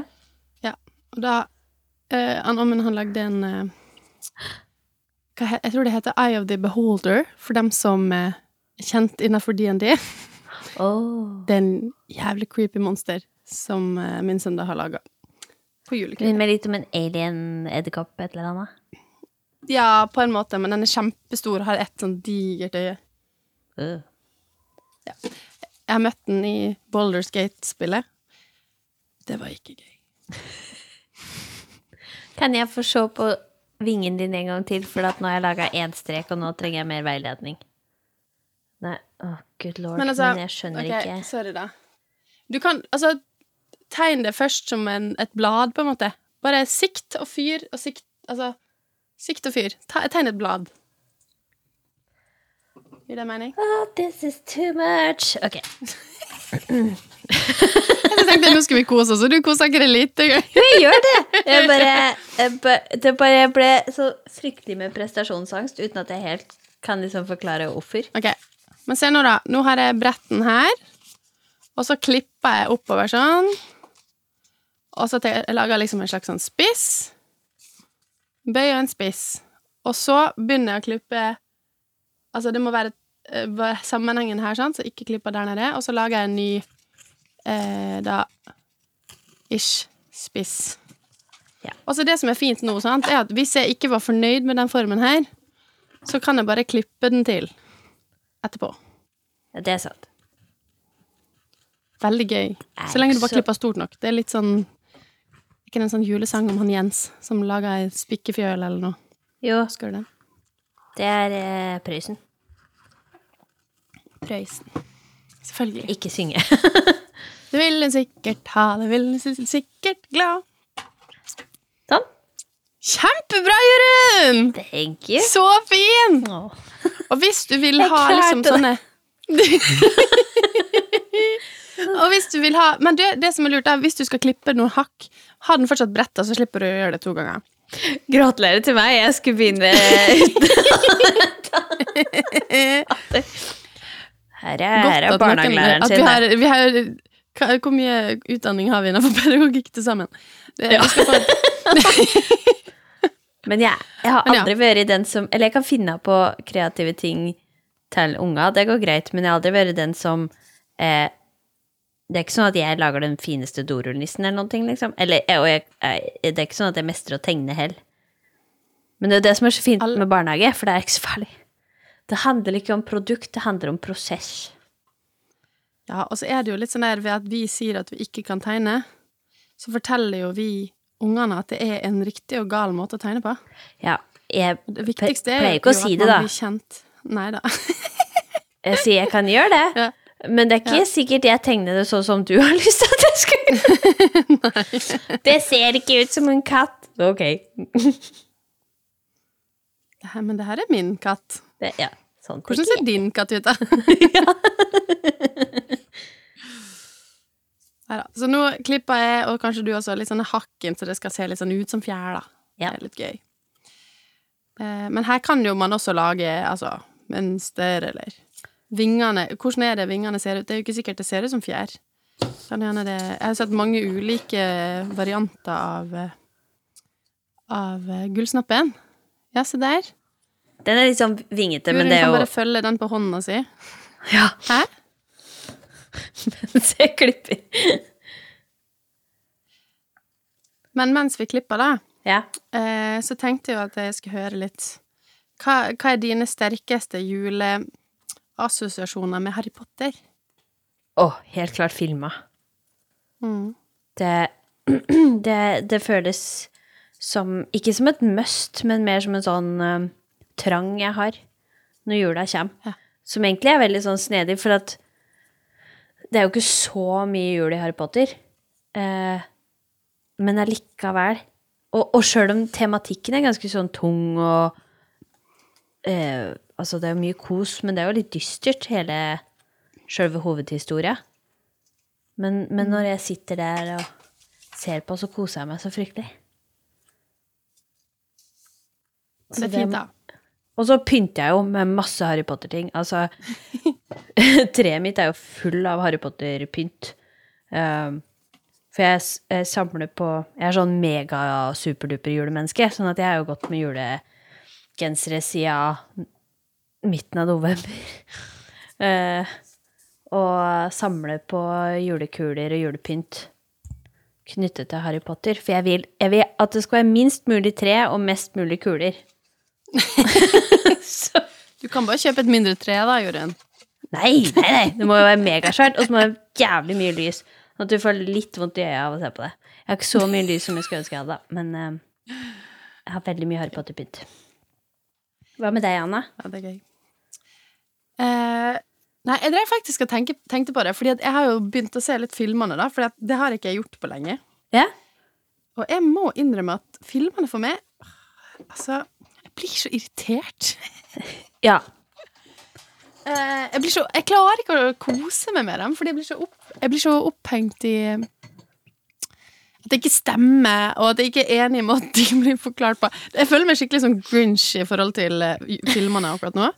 Ja. Og da eh, han, men han lagde en eh, hva Jeg tror det heter Eye of the Beholder, for dem som eh, er kjent innenfor DND. <laughs> Oh. Det er en jævlig creepy monster som eh, min sønn har laga på julekvelden. Minner litt om en alien-edderkopp, et eller annet. Ja, på en måte, men den er kjempestor og har et sånn digert øye. Øh. Jeg har møtt den i Boulders Gate-spillet. Det var ikke gøy. <laughs> Kan jeg få se på vingen din en gang til, for nå har jeg laga én strek, og nå trenger jeg mer veiledning? Nei, oh, good lord, men, altså, jeg skjønner okay, ikke. Sorry, da. Du kan altså Tegn det først som en, et blad, på en måte. Bare sikt og fyr og sikt Altså, sikt og fyr. Tegn et blad. Gir det mening? Oh, this is too much. Ok. <laughs> Jeg tenkte nå skulle vi kose oss, og du koser ikke deg litt engang. Jeg gjør det! Jeg bare, jeg bare, det bare jeg ble så fryktelig med prestasjonsangst uten at jeg helt kan liksom forklare hvorfor. Ok, men se nå, da. Nå har jeg bretten her, og så klipper jeg oppover sånn. Og så jeg lager jeg liksom en slags sånn spiss. Bøy og en spiss. Og så begynner jeg å klippe Altså, det må være eh, være sammenhengen her, sånn, så ikke klipper der nede. Og så lager jeg en ny eh, da ish spiss. Ja. Og så det som er fint nå, sant, er at hvis jeg ikke var fornøyd med den formen her, så kan jeg bare klippe den til etterpå. Ja, det er sant. Veldig gøy. Så lenge du bare klipper stort nok. Det er litt sånn Ikke en sånn julesang om han Jens som lager ei spikkefjøl eller noe. Jo, Husker du den? det er eh, Prøysen. Prøysen. Selvfølgelig. Ikke synge. <laughs> Det vil hun sikkert ha, det vil hun sikkert glad. Sånn. Kjempebra, Jørund! Thank you. Så fin! Åh. <laughs> Og hvis du vil ha liksom sånne <laughs> Og hvis du vil ha Men det, det som er lurt, er hvis du skal klippe noen hakk, ha den fortsatt bretta, så slipper du å gjøre det to ganger. Gratulerer til meg. Jeg skulle begynne <laughs> Her er, her er barnehagelæreren sin. vi har, vi har, Hvor mye utdanning har vi innenfor pedagogikk til sammen? Det, Ja. vi skal få, <laughs> Men jeg, jeg har Men ja. aldri vært den som Eller jeg kan finne på kreative ting til unger, det går greit, men jeg har aldri vært den som eh, Det er ikke sånn at jeg lager den fineste dorullnissen eller noen ting, liksom. Eller, eh, og jeg, jeg, det er ikke sånn at jeg mestrer å tegne heller. Men det er jo det som er så fint med barnehage, for det er ikke så farlig. Det handler ikke om produkt, det handler om prosess. ja, og så er det jo litt sånn der ved at vi sier at vi ikke kan tegne, så forteller jo vi ungene at det er en riktig og gal måte å tegne på. Ja, jeg Det viktigste er pleier ikke å at si man det, da. blir kjent. Nei da. <laughs> Jeg sier jeg kan gjøre det, Ja. men det er ikke Ja. sikkert jeg tegner det sånn som du har <laughs> lyst til at jeg skulle. det ser ikke ut som en katt. Ok. Det her, men det her er min katt. Det, ja, sånn Hvordan ser din katt ut, da? <laughs> Neida. Så nå klipper jeg, og kanskje du også, litt sånne hakken, så det skal se litt sånn ut som fjær, da. Ja. Det er litt gøy. Eh, Men her kan jo man også lage altså, mønster, eller vingene. Hvordan er det vingene ser ut? Det er jo ikke sikkert det ser ut som fjær. Kan gjerne det Jeg har sett mange ulike varianter av av eh, gullsnappen. Ja, se der. Den er litt sånn vingete, men det er jo Du kan bare følge den på hånda si. Ja, Hæ? <laughs> se klipper. Men mens vi klipper, da, Ja. eh, så tenkte jeg jo at jeg skulle høre litt Hva, hva er dine sterkeste juleassosiasjoner med Harry Potter? Å, helt klart filma. Mm. Det, <clears throat> det, det føles som Ikke som et must, men mer som en sånn eh, trang jeg har når jula kommer. Ja. Som egentlig er veldig sånn snedig, for at det er jo ikke så mye jul i Harry Potter. Eh, men allikevel. Og, og sjøl om tematikken er ganske sånn tung og eh, Altså, det er jo mye kos, men det er jo litt dystert, hele sjølve hovedhistoria. Men, men når jeg sitter der og ser på, så koser jeg meg så fryktelig. Det er fint, da. Og så pynter jeg jo med masse Harry Potter-ting. Altså, <laughs> <laughs> treet mitt er jo full av Harry Potter-pynt. Um, for jeg, jeg samler på Jeg er sånn mega-superduper julemenneske, sånn at jeg har jo gått med julegensere siden midten av november. uh, <laughs> og samler på julekuler og julepynt knyttet til Harry Potter. For jeg vil, jeg vil at det skal være minst mulig tre og mest mulig kuler. <laughs> Så Du kan bare kjøpe et mindre tre, da, Jorunn. Nei, nei, nei. Det må jo være megasvært, og så må det være jævlig mye lys. Sånn at du får litt vondt i øya av å se på det. Jeg har ikke så mye lys som jeg skulle ønske jeg hadde, men uh, jeg har veldig mye Harry Potter-pynt. Hva med deg, Anna? Ja, det er gøy. Uh, nei, jeg drev faktisk og tenke, tenkte på det, fordi jeg har jo begynt å se litt filmene, da, for det har ikke jeg gjort på lenge. Ja? Og jeg må innrømme at filmene for meg Altså, jeg blir så irritert. Ja. Eh, jeg, blir så, jeg klarer ikke å kose meg med dem, fordi jeg blir så, opp, jeg blir så opphengt i at det ikke stemmer, og at jeg ikke er enig i måten de <laughs> blir forklart på. Jeg føler meg skikkelig sånn Grinch i forhold til eh, filmene akkurat nå.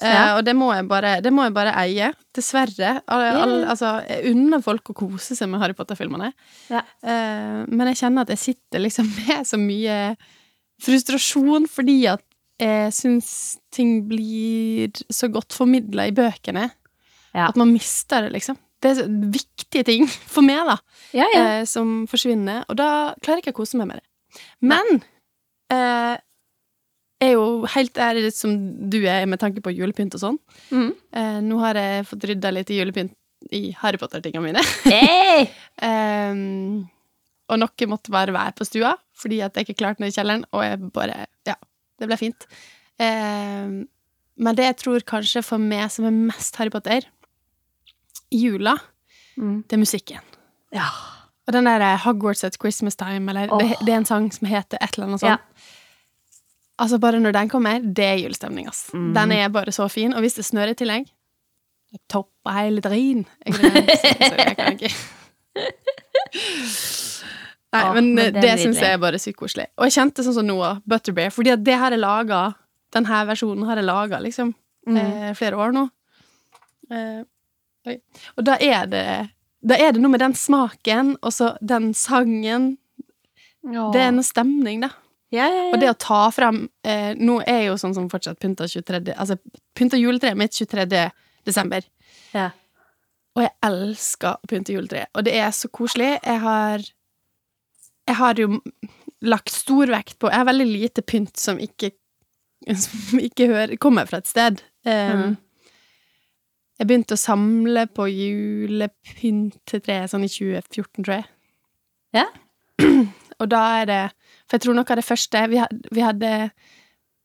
Eh, Ja. og det må, bare, det må jeg bare eie. Dessverre. All, Ja. alle, altså, jeg unner folk å kose seg med Harry Potter-filmene. Ja. Uh, men jeg kjenner at jeg sitter liksom <laughs> med så mye frustrasjon fordi at jeg syns ting blir så godt formidla i bøkene Ja. at man mister det, liksom. Det er viktige ting <laughs> for meg, da, Ja, ja. eh, som forsvinner. Og da klarer jeg ikke å kose meg med det. Men eh, jeg er jo helt ærlig som du er med tanke på julepynt og sånn. Mm. Eh, nå har jeg fått rydda litt i julepynt i Harry Potter-tingene mine. <laughs> Hey! Ehm, og noe måtte bare være på stua, fordi at jeg ikke klarte noe i kjelleren, og jeg bare Ja, det ble fint. Eh, men det jeg tror kanskje for meg som er mest Harry Potter jula, Mm. det er musikken. Ja. Og den der Hogwarts at Christmas Time, eller det, det er en sang som heter et eller annet Ja. sånt. Altså, bare når den kommer, det er julestemning, ass. Mm. Den er bare så fin. Og hvis det snør i tillegg, det topper hele drien. Jeg, jeg kan ikke. <laughs> Nei, Åh, men, men det, det er syns jeg er bare sykt koselig. Og jeg kjente sånn som nå, Butterbear, fordi at det her er laga Den her versjonen har jeg laga liksom Mm. eh, flere år nå. Eh. Og da er det Da er det noe med den smaken, og så den sangen. Det er noe stemning, da. ja, ja, ja. Og det å ta frem eh, Nå er jeg jo sånn som fortsatt pynta 23. Altså pynta juletreet mitt 23. desember. ja. Og jeg elsker å pynte juletreet. Og det er så koselig. Jeg har Jeg har jo lagt stor vekt på Jeg har veldig lite pynt som ikke Som ikke hører, kommer fra et sted. Um, mm. Jeg begynte å samle på julepynt sånn i 2014, tror jeg. Ja. <clears throat> Og da er det For jeg tror noe av det første Vi hadde, vi hadde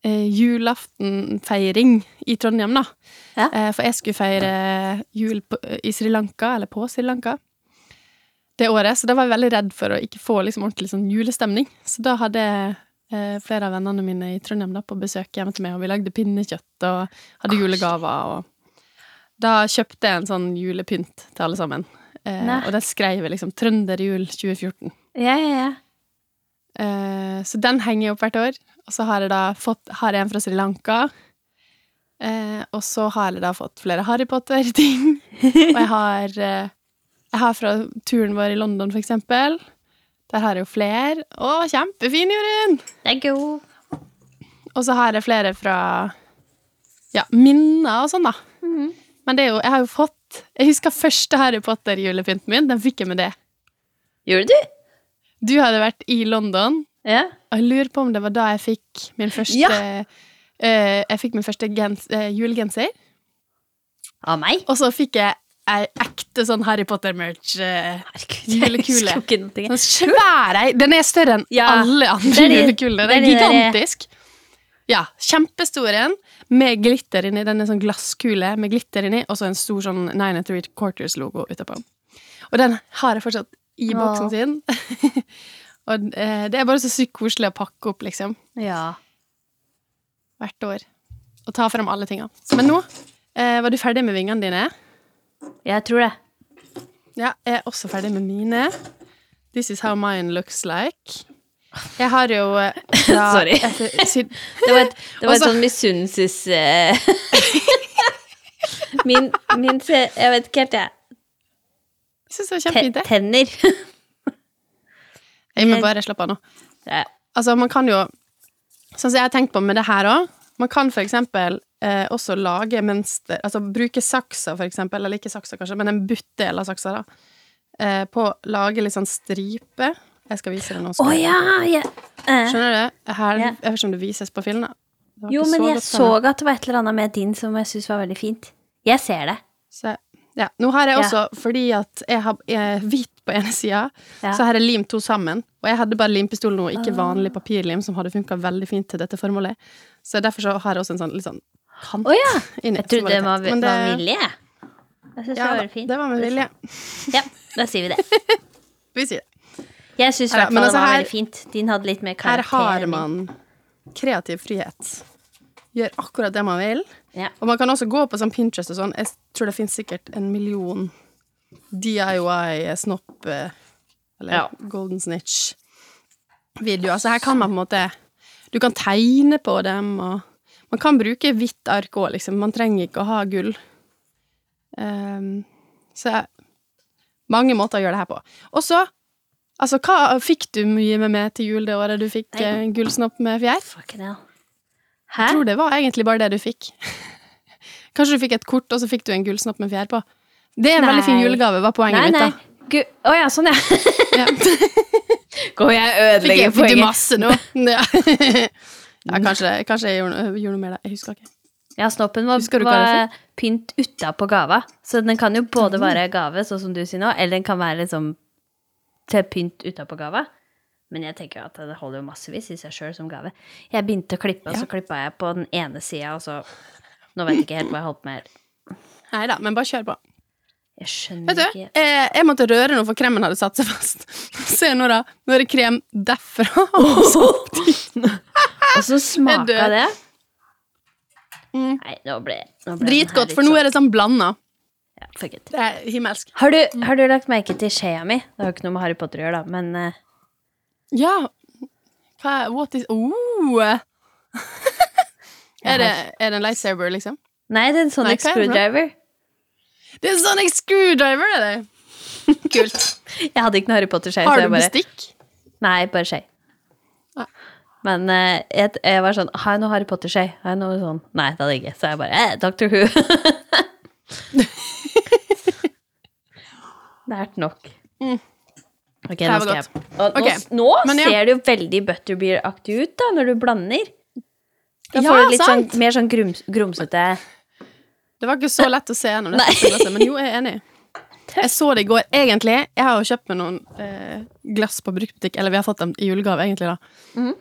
eh, julaftenfeiring i Trondheim, da. Ja. Eh, for jeg skulle feire jul på, i Sri Lanka, eller på Sri Lanka, det året. Så da var jeg veldig redd for å ikke få liksom ordentlig sånn julestemning. Så da hadde jeg eh, flere av vennene mine i Trondheim da, på besøk hjemme til meg, og vi lagde pinnekjøtt og hadde julegaver. og da kjøpte jeg en sånn julepynt til alle sammen. Eh, og der skrev jeg liksom 'Trønderjul 2014'. ja, ja, ja. Eh, så den henger jeg opp hvert år. Og så har jeg da fått har jeg en fra Sri Lanka. Eh, og så har jeg da fått flere Harry Potter-ting. <laughs> og jeg har eh, Jeg har fra turen vår i London, for eksempel. Der har jeg jo flere. Å, kjempefin, Jorunn! Er god. Og så har jeg flere fra ja, minner og sånn, da. Mhm. Men det er jo, jeg har jo fått Jeg husker første Harry Potter-julepynten min. Den fikk jeg med det. Gjorde du? Du hadde vært i London. Ja. Og jeg lurer på om det var da jeg fikk min første Ja. uh, Jeg fikk min første gens, uh, julegenser. Av meg? Og så fikk jeg ei ekte sånn Harry Potter-merch. Eh, <laughs> Julekule. sånn svær. Den er større enn Ja, alle andre er det Den er gigantisk. Ja, kjempestor en med glitter inni. Den er sånn glasskule med glitter inni, og så en stor sånn Nine and Three Quarters-logo utapå. Og den har jeg fortsatt i boksen sin. <laughs> og eh, det er bare så sykt koselig å pakke opp, liksom. Ja. hvert år. Og ta frem alle tinga. Men nå eh, var du ferdig med vingene dine. Jeg tror det. Ja, jeg er også ferdig med mine. This is how mine looks like. Jeg har jo <laughs> da, Sorry. <laughs> etter- syd- Det var et, det var et sånn misunnelses... Uh, <laughs> Min, min Jeg vet ikke helt, jeg. Jeg syns det var kjempefint, det. tenner. Jeg må bare slappe av nå. Altså, man kan jo Sånn som jeg har tenkt på med det her òg. Man kan for eksempel eh, også lage mønster Altså bruke saksa, for eksempel, eller ikke saksa, kanskje, men en buttdel av saksa, da. Eh, på å lage litt sånn stripe. Jeg skal vise deg nå. Oh, ja! ja. Eh. Skjønner du? Her, yeah. Jeg vet ikke om det vises på film, da. Det var Jo, men men jeg så at det var et eller annet med din som jeg syntes var veldig fint. Jeg ser det. Så, ja. Nå har jeg Ja. også, fordi at jeg har hvit hvitt på ene sida, Ja. så hadde jeg limt to sammen. Og jeg hadde bare limpistol nå, ikke vanlig papirlim, som hadde funka veldig fint til dette formålet. Så derfor så har jeg også en sånn litt sånn kant oh, ja! inni. Jeg trodde det var, med. Det- var vilje. jeg. Syns Ja, det var fint. det var med vilje. Ja, da sier vi det. <laughs> Vi sier det. Jeg syns i hvert fall det altså var her- veldig fint. Din hadde litt mer Her har man kreativ frihet. Gjør akkurat det man vil. Ja. Og man kan også gå på sånn Pinterest og sånn. Jeg tror det finnes sikkert en million DIY-snopp eh, eller Ja. Golden Snitch-videoer. Så her kan man på en måte Du kan tegne på dem, og man kan bruke hvitt ark òg, liksom. Man trenger ikke å ha gull. Um, så jeg- mange måter å gjøre det her på. Og så Altså, hva fikk du mye med meg til jul det året du fikk Nei. eh, en gullsnopp med fjær? Fucking hell. Jeg Hæ? tror det var egentlig bare det du fikk. <laughs> Kanskje du fikk et kort, og så fikk du en gullsnopp med fjær på. Det er en veldig fin julegave, var poenget Nei, mitt, da. Å oh, ja, sånn, ja. Ja. <laughs> Jeg ødelegger poenget. fikk du masse nå? <laughs> Ja, <laughs> ja kanskje, kanskje jeg gjorde, gjorde noe mer det. Jeg husker ikke. Ja, snoppen var, var pynt utapå gava. Så den kan jo både være gave, sånn som du sier nå, eller den kan være liksom til pynt utapå gava. Men jeg tenker jo at det holder jo massevis i seg sjøl som gave. Jeg begynte å klippe, og så klippa jeg på den ene sida, og så Nå vet jeg ikke helt hva jeg holdt på med. Nei da, men bare kjør på. Jeg skjønner Vet du, ikke jeg, jeg måtte røre noe, for kremen hadde satt seg fast. <laughs> Se nå, da. Nå er det krem derfra. <laughs> og så. Og så smaka det. Mm. Nei, nå ble, nå ble Dritgodt, for nå sånn- er det sånn blanda. ja, fuck it. Det er himmelsk. Har du, har du lagt merke til skjea mi? Det har jo ikke noe med Harry Potter å gjøre, da, men eh, Ja. Hva er What is Oh! <laughs> er, det, er det en lightsaber, liksom? Nei, det er en Nei, Sonic hva er det for noe? screwdriver. Det er en Sonic screwdriver, er det? <laughs> Kult. Jeg hadde ikke noe Harry Potter-skje. Har du bare, bestikk? Nei, bare skje. Men uh, jeg, jeg var sånn Har jeg noe Harry Potter-skje? Har jeg noe sånn? Nei, det hadde jeg ikke. Så jeg bare eh, Dr. Who. <laughs> det er nok. Mm. Ok, nå skal jeg. Og okay. Nå, nå men ja. ser det jo veldig butterbeer-aktig ut, da, når du blander. Da Ja, får du litt sant. sånn, mer sånn grums, grumsete Det var ikke så lett å se gjennom det. Glasset, Men jo, jeg er enig. Jeg så det i går. Egentlig, jeg har jo kjøpt meg noen eh, glass på bruktbutikk, eller vi har fått dem i julegave, egentlig, da. Mhm.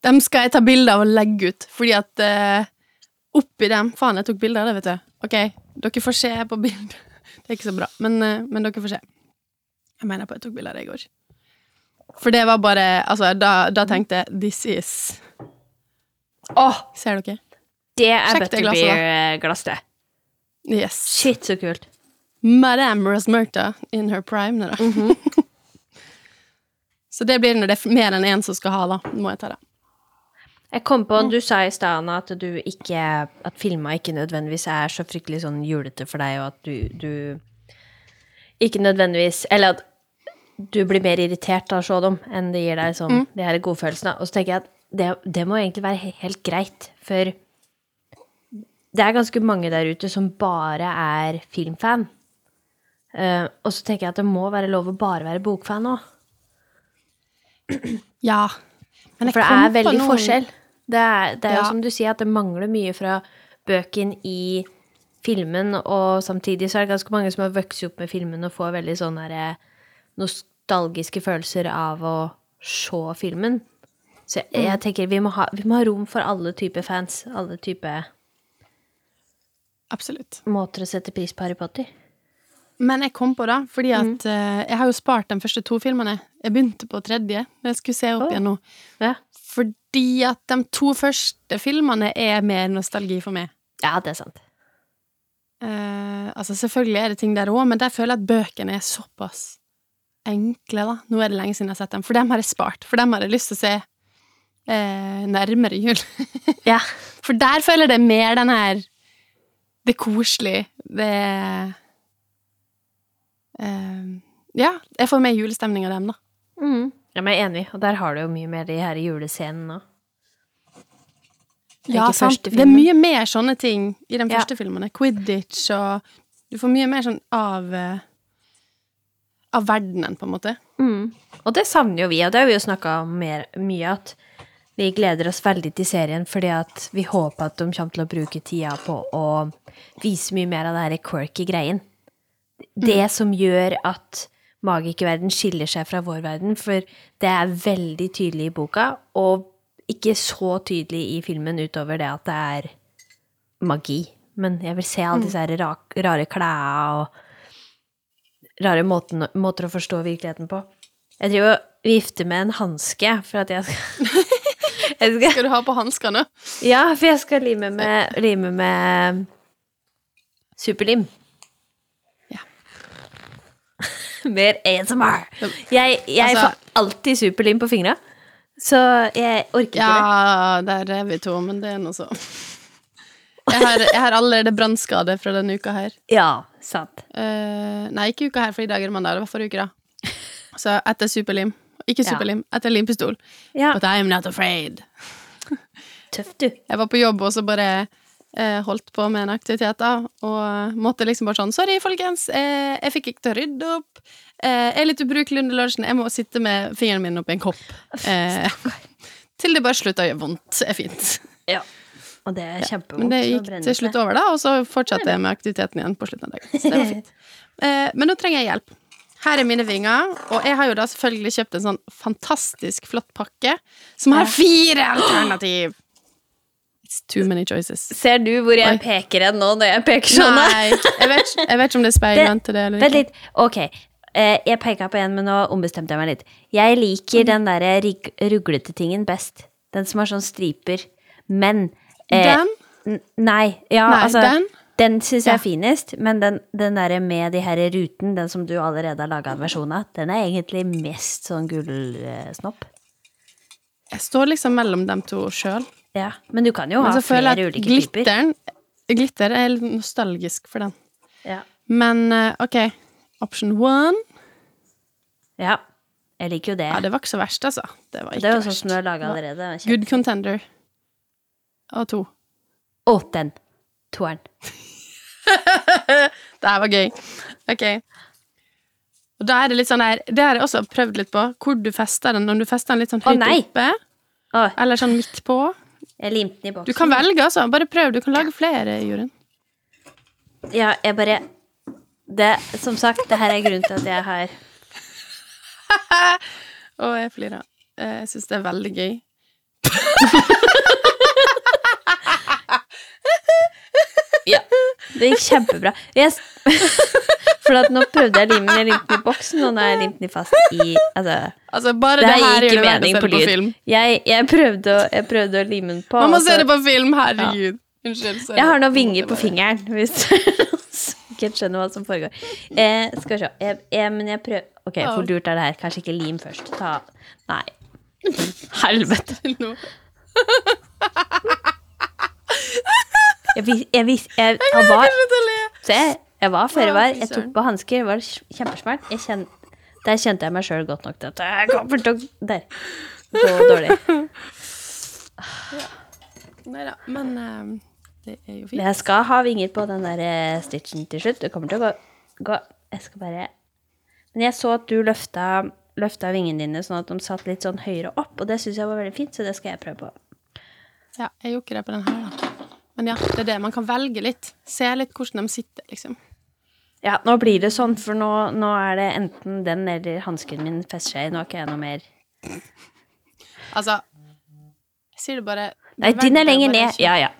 Dem skal jeg ta bilde av og legge ut, fordi at eh, oppi dem Faen, jeg tok bilde av det, vet du. Ok, dere får se på bildet. <laughs> Det er ikke så bra, men, eh, men dere får se. Jeg mener på at jeg tok bilde av det i går. For det var bare Altså, da, da tenkte jeg This is Åh, ser dere? Det er Sjekk Yes. Shit, så kult. Madame Rosmerta in her prime. Da. Mm <laughs> -hmm. Så det blir når det er mer enn én som skal ha, da. Må jeg ta det. Jeg kom på, Du sa i stad at du ikke At filma ikke nødvendigvis er så fryktelig sånn julete for deg, og at du, du ikke nødvendigvis Eller at du blir mer irritert av å se dem enn det gir deg sånn de her godfølelsene. Og så tenker jeg at det, det må egentlig være helt greit, for det er ganske mange der ute som bare er filmfan. Uh, og så tenker jeg at det må være lov å bare være bokfan òg. <clears throat> Ja. For det er veldig noen- forskjell. Det er, det er jo som du sier, at det mangler mye fra bøken i filmen, og samtidig så er det ganske mange som har vokst opp med filmen og får veldig sånne der, nostalgiske følelser av å se filmen. Så jeg, jeg tenker vi må, ha, vi må ha rom for alle typer fans. Alle typer Absolutt. måter å sette pris på Harry Potter. Men jeg kom på det, fordi Mm. at eh, jeg har jo spart de første to filmene. Jeg begynte på tredje, men jeg skulle se opp oh. igjen nå. Ja, Fordi at de to første filmene er mer nostalgi for meg. ja det er sant. Uh, altså Selvfølgelig er det ting der òg, men der føler jeg at bøkene er såpass enkle. da Nå er det lenge siden jeg har sett dem, for dem har jeg spart. For dem har jeg lyst til å se uh, nærmere jul. <laughs> Ja. For der føler jeg det er mer den her Det koselige. Det er eh, Ja, jeg får mer julestemning av dem, da. Mm. Ja, men jeg er enig, og der har du jo mye mer de her julescenene òg. Ja, sant. Det er mye mer sånne ting i de Ja. første filmene. Quidditch og Du får mye mer sånn av uh, Av verdenen, på en måte. Mm. Og det savner jo vi, og det har vi jo snakka om mer, mye, at vi gleder oss veldig til serien fordi at vi håper at de kommer til å bruke tida på å vise mye mer av det her quirky greien. Det som gjør at magikerverden skiller seg fra vår verden, for det er veldig tydelig i boka, og ikke så tydelig i filmen utover det at det er magi. Men jeg vil se alle disse her rare klærne og rare måten, måter å forstå virkeligheten på. Jeg driver og vifter med en hanske for at jeg skal, jeg <laughs> skal Skal du ha på hanskene? Ja, for jeg skal lime med, lime med superlim. Ja. Mer ASMR. Jeg, jeg Altså- får alltid superlim på fingra, så jeg orker ikke det. Ja, der er vi to, men det er nå så. Jeg har, jeg har allerede brannskade fra denne uka her. Ja, sant. Uh, nei, ikke uka her, for i dag er det mandag. Det var forrige uke, da. Så etter superlim. Ikke Ja. etter limpistol. Ja, But I'm not afraid. tøft, du. Jeg var på jobb og så bare eh, holdt på med en aktivitet, da, og måtte liksom bare sånn Sorry, folkens, eh, jeg fikk ikke til å rydde opp. Eh, jeg er litt ubrukelig under lunsjen. Jeg må sitte med fingeren min oppi en kopp. Eh, til det bare slutta å gjøre vondt. er fint. Ja. Og det er kjempevondt. Men det gikk til slutt over, da, og så fortsatte jeg med aktiviteten igjen på slutten av dagen. Så det var <laughs> fint. Eh, men nå trenger jeg hjelp. Her er mine vinger, og jeg har jo da selvfølgelig kjøpt en sånn fantastisk flott pakke som har fire alternativ. It's too many choices. Ser du hvor jeg Oi. peker hen nå, når jeg peker sånn? Nei, jeg vet, jeg vet ikke om det er speilvendt til det eller Vent litt. Ok. Eh, jeg peka på en, men nå ombestemte jeg meg litt. Jeg liker den derre rig- ruglete tingen best. Den som har sånn striper. Men eh, Den? n- Nei. Ja, Nei, altså den? Den syns jeg er finest, men den, den der med de her ruten, den som du allerede har laga en versjon av, den er egentlig mest sånn gullsnopp. Jeg står liksom mellom dem to sjøl. Ja. Men du kan jo ha flere ulike glitteren, typer. Glitter er litt nostalgisk for den. Ja. Men eh, OK. Option one ja. Jeg liker jo det. Ja, det var ikke så verst, altså. Det var det ikke er jo sånn som du har laga allerede. det er Good contender. Og to. Å, den. Toeren. <laughs> Det her var gøy. Ok. Og da er det litt sånn her Det har jeg også prøvd litt på. Hvor du fester den. Om du fester den litt sånn høyt nei. oppe, Å, eller sånn midt på. jeg limte den i boksen. Du kan velge, altså. Bare prøv. Du kan lage flere, Jorunn. Ja, jeg bare det, Som sagt, det her er grunnen til at jeg har <laughs> Å, jeg flirer. Eh, Jeg syns det er veldig gøy. <laughs> Ja, det gikk kjempebra. Yes. <laughs> for at nå prøvde jeg å lime den, jeg limte den i boksen, og nå har jeg limt den fast i Altså, Altså, bare det det, her gir det verdt å mening se på på lyd. film. Jeg, jeg, prøvde å, jeg prøvde å lime den på. Man må og se det på film, herregud. Unnskyld. sorry. Jeg har noen vinger på fingeren, hvis <laughs> ikke skjønner hva som foregår. Eh, skal vi se. Jeg, jeg, men jeg prøver Ok, hvor lurt er det her? Kanskje ikke lim først. Ta Nei. Helvete. <laughs> Jeg, vis, jeg, vis, jeg, jeg var. Se, jeg var før jeg var. Jeg tok på hansker, var kjempesmart. Jeg kjen, der kjente jeg meg sjøl godt nok til at jeg kommer til å Der. Gå dårlig. <laughs> Nei da, men eh, det er jo fint. Jeg skal ha vinger på den der eh, stitchen til slutt. Det kommer til å gå, gå Jeg skal bare Men jeg så at du løfta, løfta vingene dine sånn at de satt litt sånn høyere opp, og det syns jeg var veldig fint, så det skal jeg prøve på. Ja, jeg gjorde ikke det på den her, da. Men ja, det er det. Man kan velge litt. Se litt hvordan de sitter, liksom. Ja, nå blir det sånn, for nå, nå er det enten den eller hansken min fester seg i. Nå har ikke jeg noe mer Altså Jeg sier det bare Nei, din er lenger ned. Ja, ja.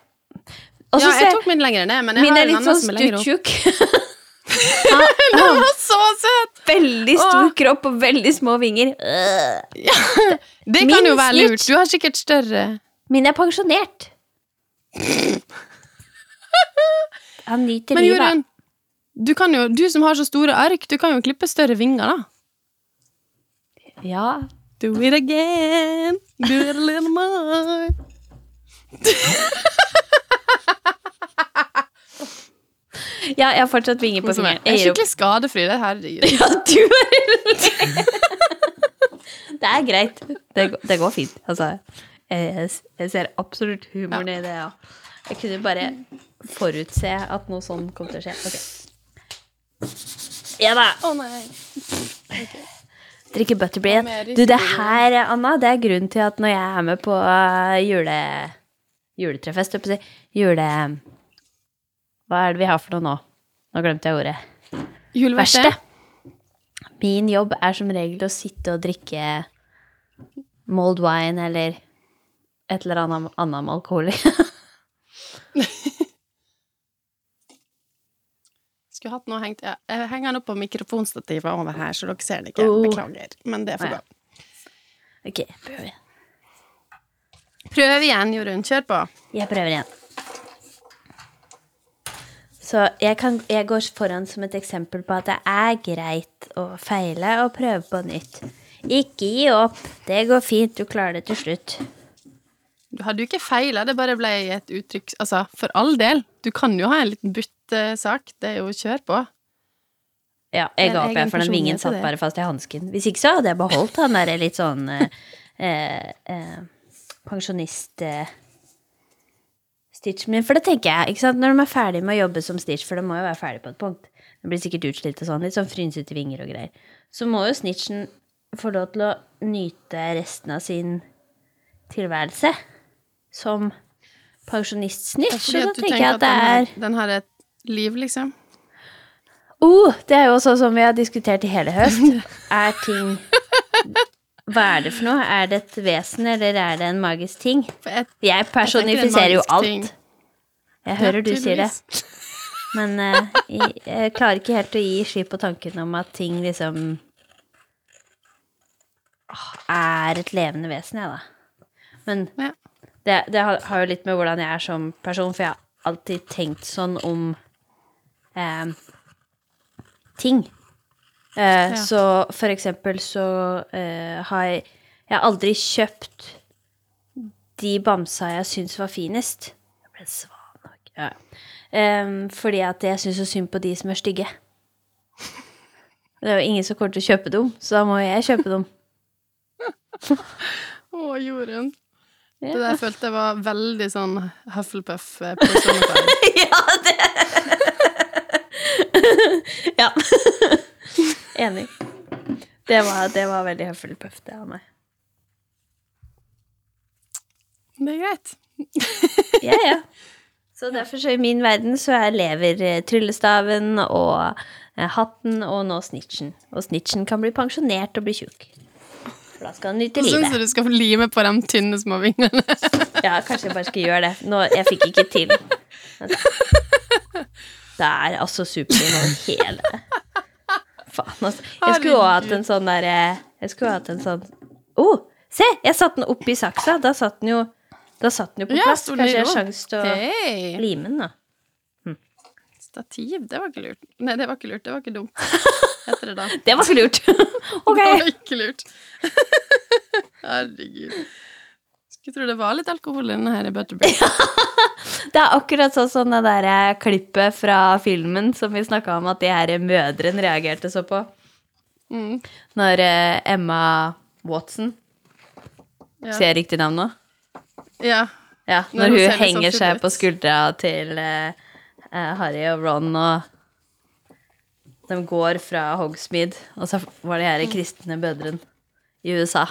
Også ja, jeg tok min lenger ned, men jeg Min har en litt annen sånn som er lenger opp. stuttjukk. Den <laughs> var så søt! Veldig stor Åh. kropp og veldig små vinger. Ja, <laughs> Det Min kan jo være lurt. Du har sikkert større Min er pensjonert. Han nyter Men. Jorunn, du, jo, du som har så store ark, du kan jo klippe større vinger, da. Ja. Do it again, do it a little more. Ja, jeg har fortsatt vinger på er, fingeren. jeg er skikkelig skadefri. Det her <laughs> Ja, du er <laughs> Det er greit. Det, det går fint. Altså, jeg, ser absolutt humoren i det, ja. Jeg kunne bare forutse at noe sånn kom til å skje. Okay. Ja da. Å nei. Drikke butterbean. Du, det her, Anna, det er grunnen til at når jeg er med på uh, jule... juletrefest, jule... Hva er det vi har for noe nå? Nå glemte jeg ordet. Juleverksted. Min jobb er som regel å sitte og drikke mold wine eller et eller annet annet med alkohol i. <laughs> Skulle hatt noe hengt ja, Jeg henger den opp på mikrofonstativet over her, så dere ser det ikke. Oh. Beklager. Men det får gå. ok, prøv igjen. Prøv igjen, Jorunn. Kjør på. Jeg prøver igjen. Så jeg, kan, jeg går foran som et eksempel på at det er greit å feile og prøve på nytt. Ikke gi opp. Det går fint. Du klarer det til slutt. Du hadde jo ikke feila, det bare ble et uttrykk Altså, for all del. Du kan jo ha en liten byttesak. Det er jo kjør på. Ja, jeg ga opp, jeg, for den vingen satt bare fast i hansken. Hvis ikke så hadde jeg beholdt han der litt sånn eh, eh, eh, pensjonist... Eh, Stitchen min, for det tenker jeg, ikke sant, når de er ferdig med å jobbe som Stitch, for de må jo være ferdig på et punkt, de blir sikkert utslitt og sånn, litt sånn frynsete vinger og greier, så må jo Snitchen få lov til å nyte resten av sin tilværelse som pensjonist-Snitch, så da tenker jeg at det den er den har et liv, liksom. Oh, det er jo sånn som vi har diskutert i hele høst. <laughs> Er ting Hva er det for noe? Er det et vesen, eller er det en magisk ting? Jeg, personifiserer jo alt. Jeg hører du sier det. Men uh, jeg, jeg klarer ikke helt å gi slipp på tanken om at ting liksom er et levende vesen, jeg, da. Men Ja. Det, det har, har jo litt med hvordan jeg er som person, for jeg har alltid tenkt sånn om eh, ting. Eh, Ja. Så for eksempel så eh, har jeg Jeg har aldri kjøpt de bamsa jeg syns var finest. Jeg ble svan nok. Ja. Fordi at jeg syns så synd på de som er stygge. Det er jo ingen som kommer til å kjøpe dem, så da må jeg kjøpe dem. <laughs> Å, Jorunn. Ja. Det der følte jeg var veldig sånn Hufflepuff eh, personified. <laughs> ja, det <laughs> Ja. <laughs> Enig. Det var, det var veldig Hufflepuff, det av meg. Det er greit. Ja, ja. Så derfor så i min verden så er lever eh, tryllestaven og eh, hatten og nå snitchen. Og snitchen kan bli pensjonert og bli tjukk. For da skal nyte Så livet. jeg du skal få lime på de tynne små vingene. <laughs> Ja, kanskje jeg bare skal gjøre det. Nå, jeg fikk ikke til. Det er altså superlim over hele Faen, altså. Jeg skulle jo hatt en sånn derre Jeg skulle hatt en sånn Å, oh, se! Jeg satte den oppi saksa. Da satt den jo satt den jo på plass. Ja, Kanskje jeg har sjanse til å Hei! lime den, da. Stativ, det var ikke lurt. Nei, det var ikke lurt. Det var ikke dumt. <laughs> Heter det da. <laughs> Det var ikke lurt. ok. <laughs> Det var ikke lurt. <laughs> Herregud. Skulle tro det var litt alkohol i denne her i Butterbeer. Det er akkurat sånn som det der eh, klippet fra filmen som vi snakka om at de her mødrene reagerte så på. Mm. Når eh, Emma Watson Ja. Sier jeg riktig navn nå? ja. Ja, Når når hun hun sånn henger seg på skuldra til eh, Harry og Ron, og de går fra Hogsmeade, og så var det her kristne bødren i USA.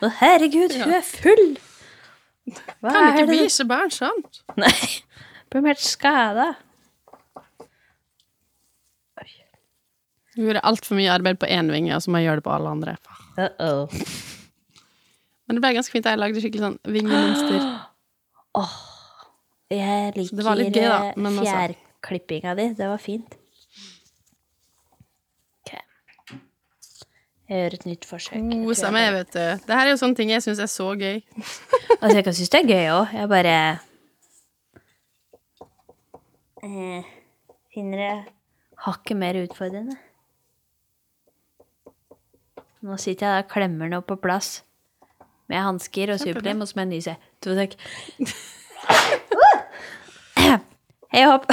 Og herregud, hun er full! Hva Kan ikke vise barn sånt. Nei, Blir helt skada. Hun gjorde altfor mye arbeid på én vinge, og så må jeg gjøre det på alle andre. Uh -oh. Men det ble ganske fint. Jeg lagde skikkelig sånn vingemønster. <gasps> Jeg liker eh, altså- fjærklippinga di. Det var fint. Jeg gjør et nytt forsøk. Kosa meg, vet du. Det her er jo sånne ting jeg syns er så gøy. <laughs> Altså, jeg kan synes det er gøy òg. Jeg bare eh, finner det hakket mer utfordrende. Nå sitter jeg der og klemmer den opp på plass med hansker og superlim, og så må jeg nyse. To sek. <laughs> Hei hopp.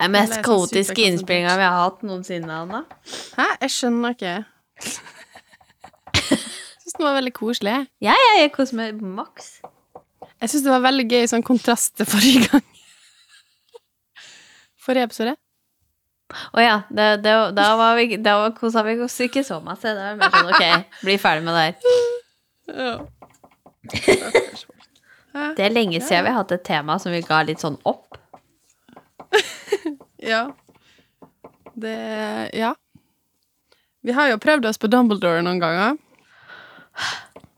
Det er mest sånn kaotiske innspillinga vi har hatt noensinne, Anna. Hæ? Jeg skjønner ikke. Jeg syns den var veldig koselig. Ja, ja, jeg koser meg maks. Jeg syns det var veldig gøy sånn kontrast til forrige gang. Forrige episode. Å ja, det, det, da, var vi, da var- kosa vi oss ikke så masse. Da var det mer sånn ok, bli ferdig med det her. Ja. Det er lenge siden vi har hatt et tema som vi ga litt sånn opp. <laughs> ja. Det Ja. Vi har jo prøvd oss på Dumbledore noen ganger.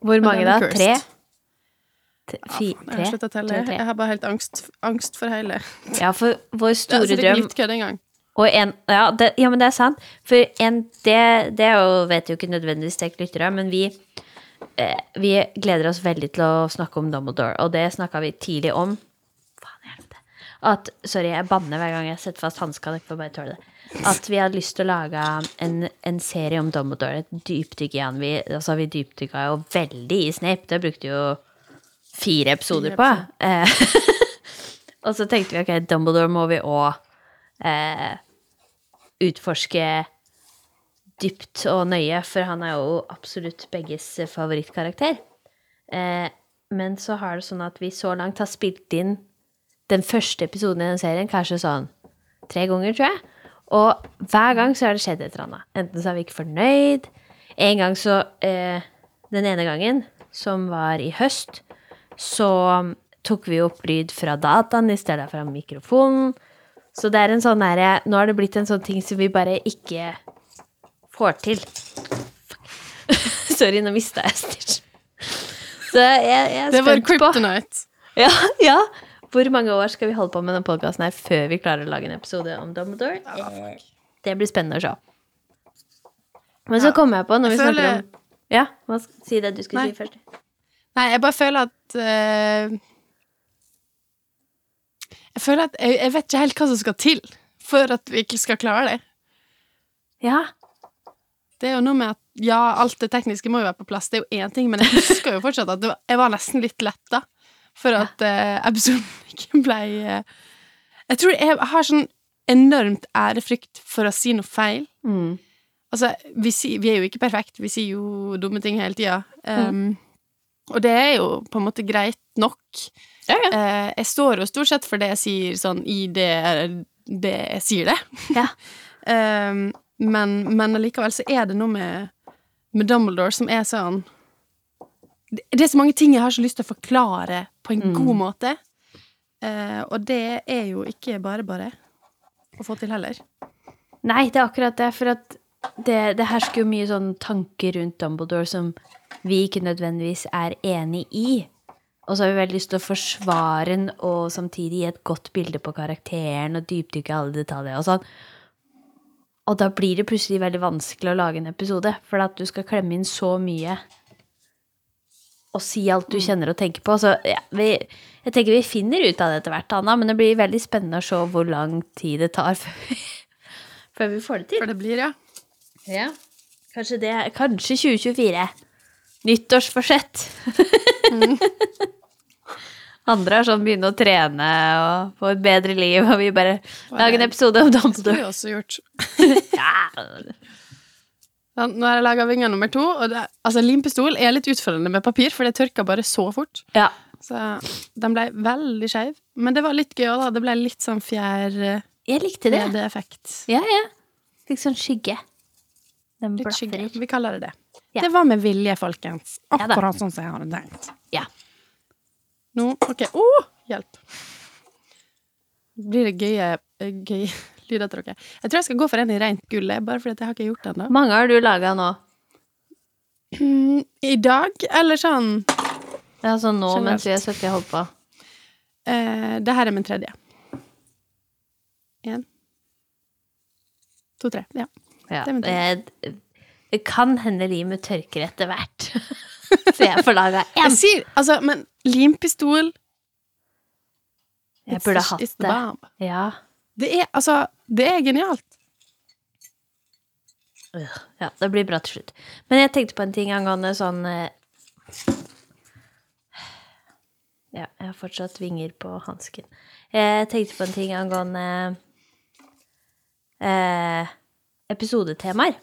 Hvor mange da? Tre? T- Fi, Jeg tre? har å telle. Jeg har bare helt angst, angst for hele. Ja, for vår store <laughs> altså, det er ikke drøm litt engang. Og en, ja, det, ja, men det er sant. For en, det, det jo, vet jo ikke nødvendigvis dere lyttere, men vi, eh, vi gleder oss veldig til å snakke om Dumbledore, og det snakka vi tidlig om. At, sorry, jeg banner hver gang jeg setter fast hanska, dere får bare tåle det. At vi hadde lyst til å lage en, en serie om Dumbledore, et dypdykk i han. Vi, altså, vi dypdykka jo veldig i Snape, det brukte jo fire episoder på. Eh, <laughs> og så tenkte vi ok, Dumbledore må vi òg eh, utforske dypt og nøye, for han er jo absolutt begges favorittkarakter. Eh, men så har det sånn at vi så langt har spilt inn den første episoden i den serien kanskje sånn tre ganger, tror jeg. Og hver gang så har det skjedd et eller annet. Enten så er vi ikke fornøyd. En gang så eh, Den ene gangen, som var i høst, så tok vi opp lyd fra dataen i stedet for mikrofonen. Så det er en sånn derre Nå har det blitt en sånn ting som vi bare ikke får til. <laughs> Sorry, nå mista jeg Stitch. Så jeg, jeg Det var kryptonite. ja, ja. Hvor mange år skal vi holde på med den podkasten her før vi klarer å lage en episode om Dumbledore? Ja, Det blir spennende å se. Men så Ja. kom jeg på, når vi Jeg snakker føler- om Ja, hva si det du skulle Nei. si først. Nei, jeg bare føler at uh... Jeg føler at jeg, jeg vet ikke helt hva som skal til for at vi ikke skal klare det. Ja. Det er jo noe med at ja, alt det tekniske må jo være på plass, det er jo én ting, men jeg husker jo fortsatt at det var, jeg var nesten litt letta for at uh, episoden <laughs> ikke ble uh, Jeg tror jeg har sånn enormt ærefrykt for å si noe feil. Mm. Altså, vi, si, vi er jo ikke perfekt, vi sier jo dumme ting hele tida. Um, Og det er jo på en måte greit nok. Ja, ja. Uh, jeg står jo stort sett for det jeg sier sånn i det, det jeg sier det. Ja. Um, <laughs> men, men allikevel så er det noe med, med Dumbledore som er sånn det, er så mange ting jeg har så lyst til å forklare på en Mm. god måte. Uh, og det er jo ikke bare bare å få til heller. Nei, det er akkurat det, for at det, det hersker jo mye sånn tanker rundt Dumbledore som vi ikke nødvendigvis er enig i. Og så har vi veldig lyst til å forsvare den og samtidig gi et godt bilde på karakteren og dypdykke alle detaljer og sånn. Og da blir det plutselig veldig vanskelig å lage en episode, for at du skal klemme inn så mye og si alt du kjenner og tenker på. Så ja, vi, jeg tenker vi finner ut av det etter hvert, Anna, men det blir veldig spennende å se hvor lang tid det tar <laughs> før vi, før vi får det til. For det blir, ja. Ja. Kanskje det Kanskje 2024. Nyttårsforsett. <laughs> Andre har sånn begynne å trene og få et bedre liv, og vi bare lager en episode om Det har vi også gjort. <laughs> Ja. Ja, Nå har jeg laga vinger nummer to, og det, altså limpistol er litt utfordrende med papir, for det tørker bare så fort. ja. Så den ble veldig skeiv. Men det var litt gøy òg, da. Det ble litt sånn fjær... Jeg likte det. fjær-effekt. Ja, ja. Fikk sånn skygge. Den Litt skygge. Vi kaller det det. Ja. Det var med vilje, folkens. Akkurat sånn som jeg hadde tenkt. Ja. Nå OK. Å, hjelp. Blir det gøye, gøye dere? Jeg tror jeg skal gå for en i rent gull, bare fordi jeg har ikke gjort det ennå. Mange har du laga nå? Mm, I dag, eller sånn Ja, sånn nå Generelt. mens vi er 70 og på. eh, Det her er min tredje. Én. To, tre. Ja. Ja. Det er min Det, det kan hende limet tørker etter hvert. <laughs> Så jeg får laga Jeg sier altså, men limpistol Jeg burde hatt det. Ja. Det er altså Det er genialt. Øh, ja, det blir bra til slutt. Men jeg tenkte på en ting angående sånn eh, Ja, jeg har fortsatt vinger på hansken. Jeg tenkte på en ting angående eh, episodetemaer.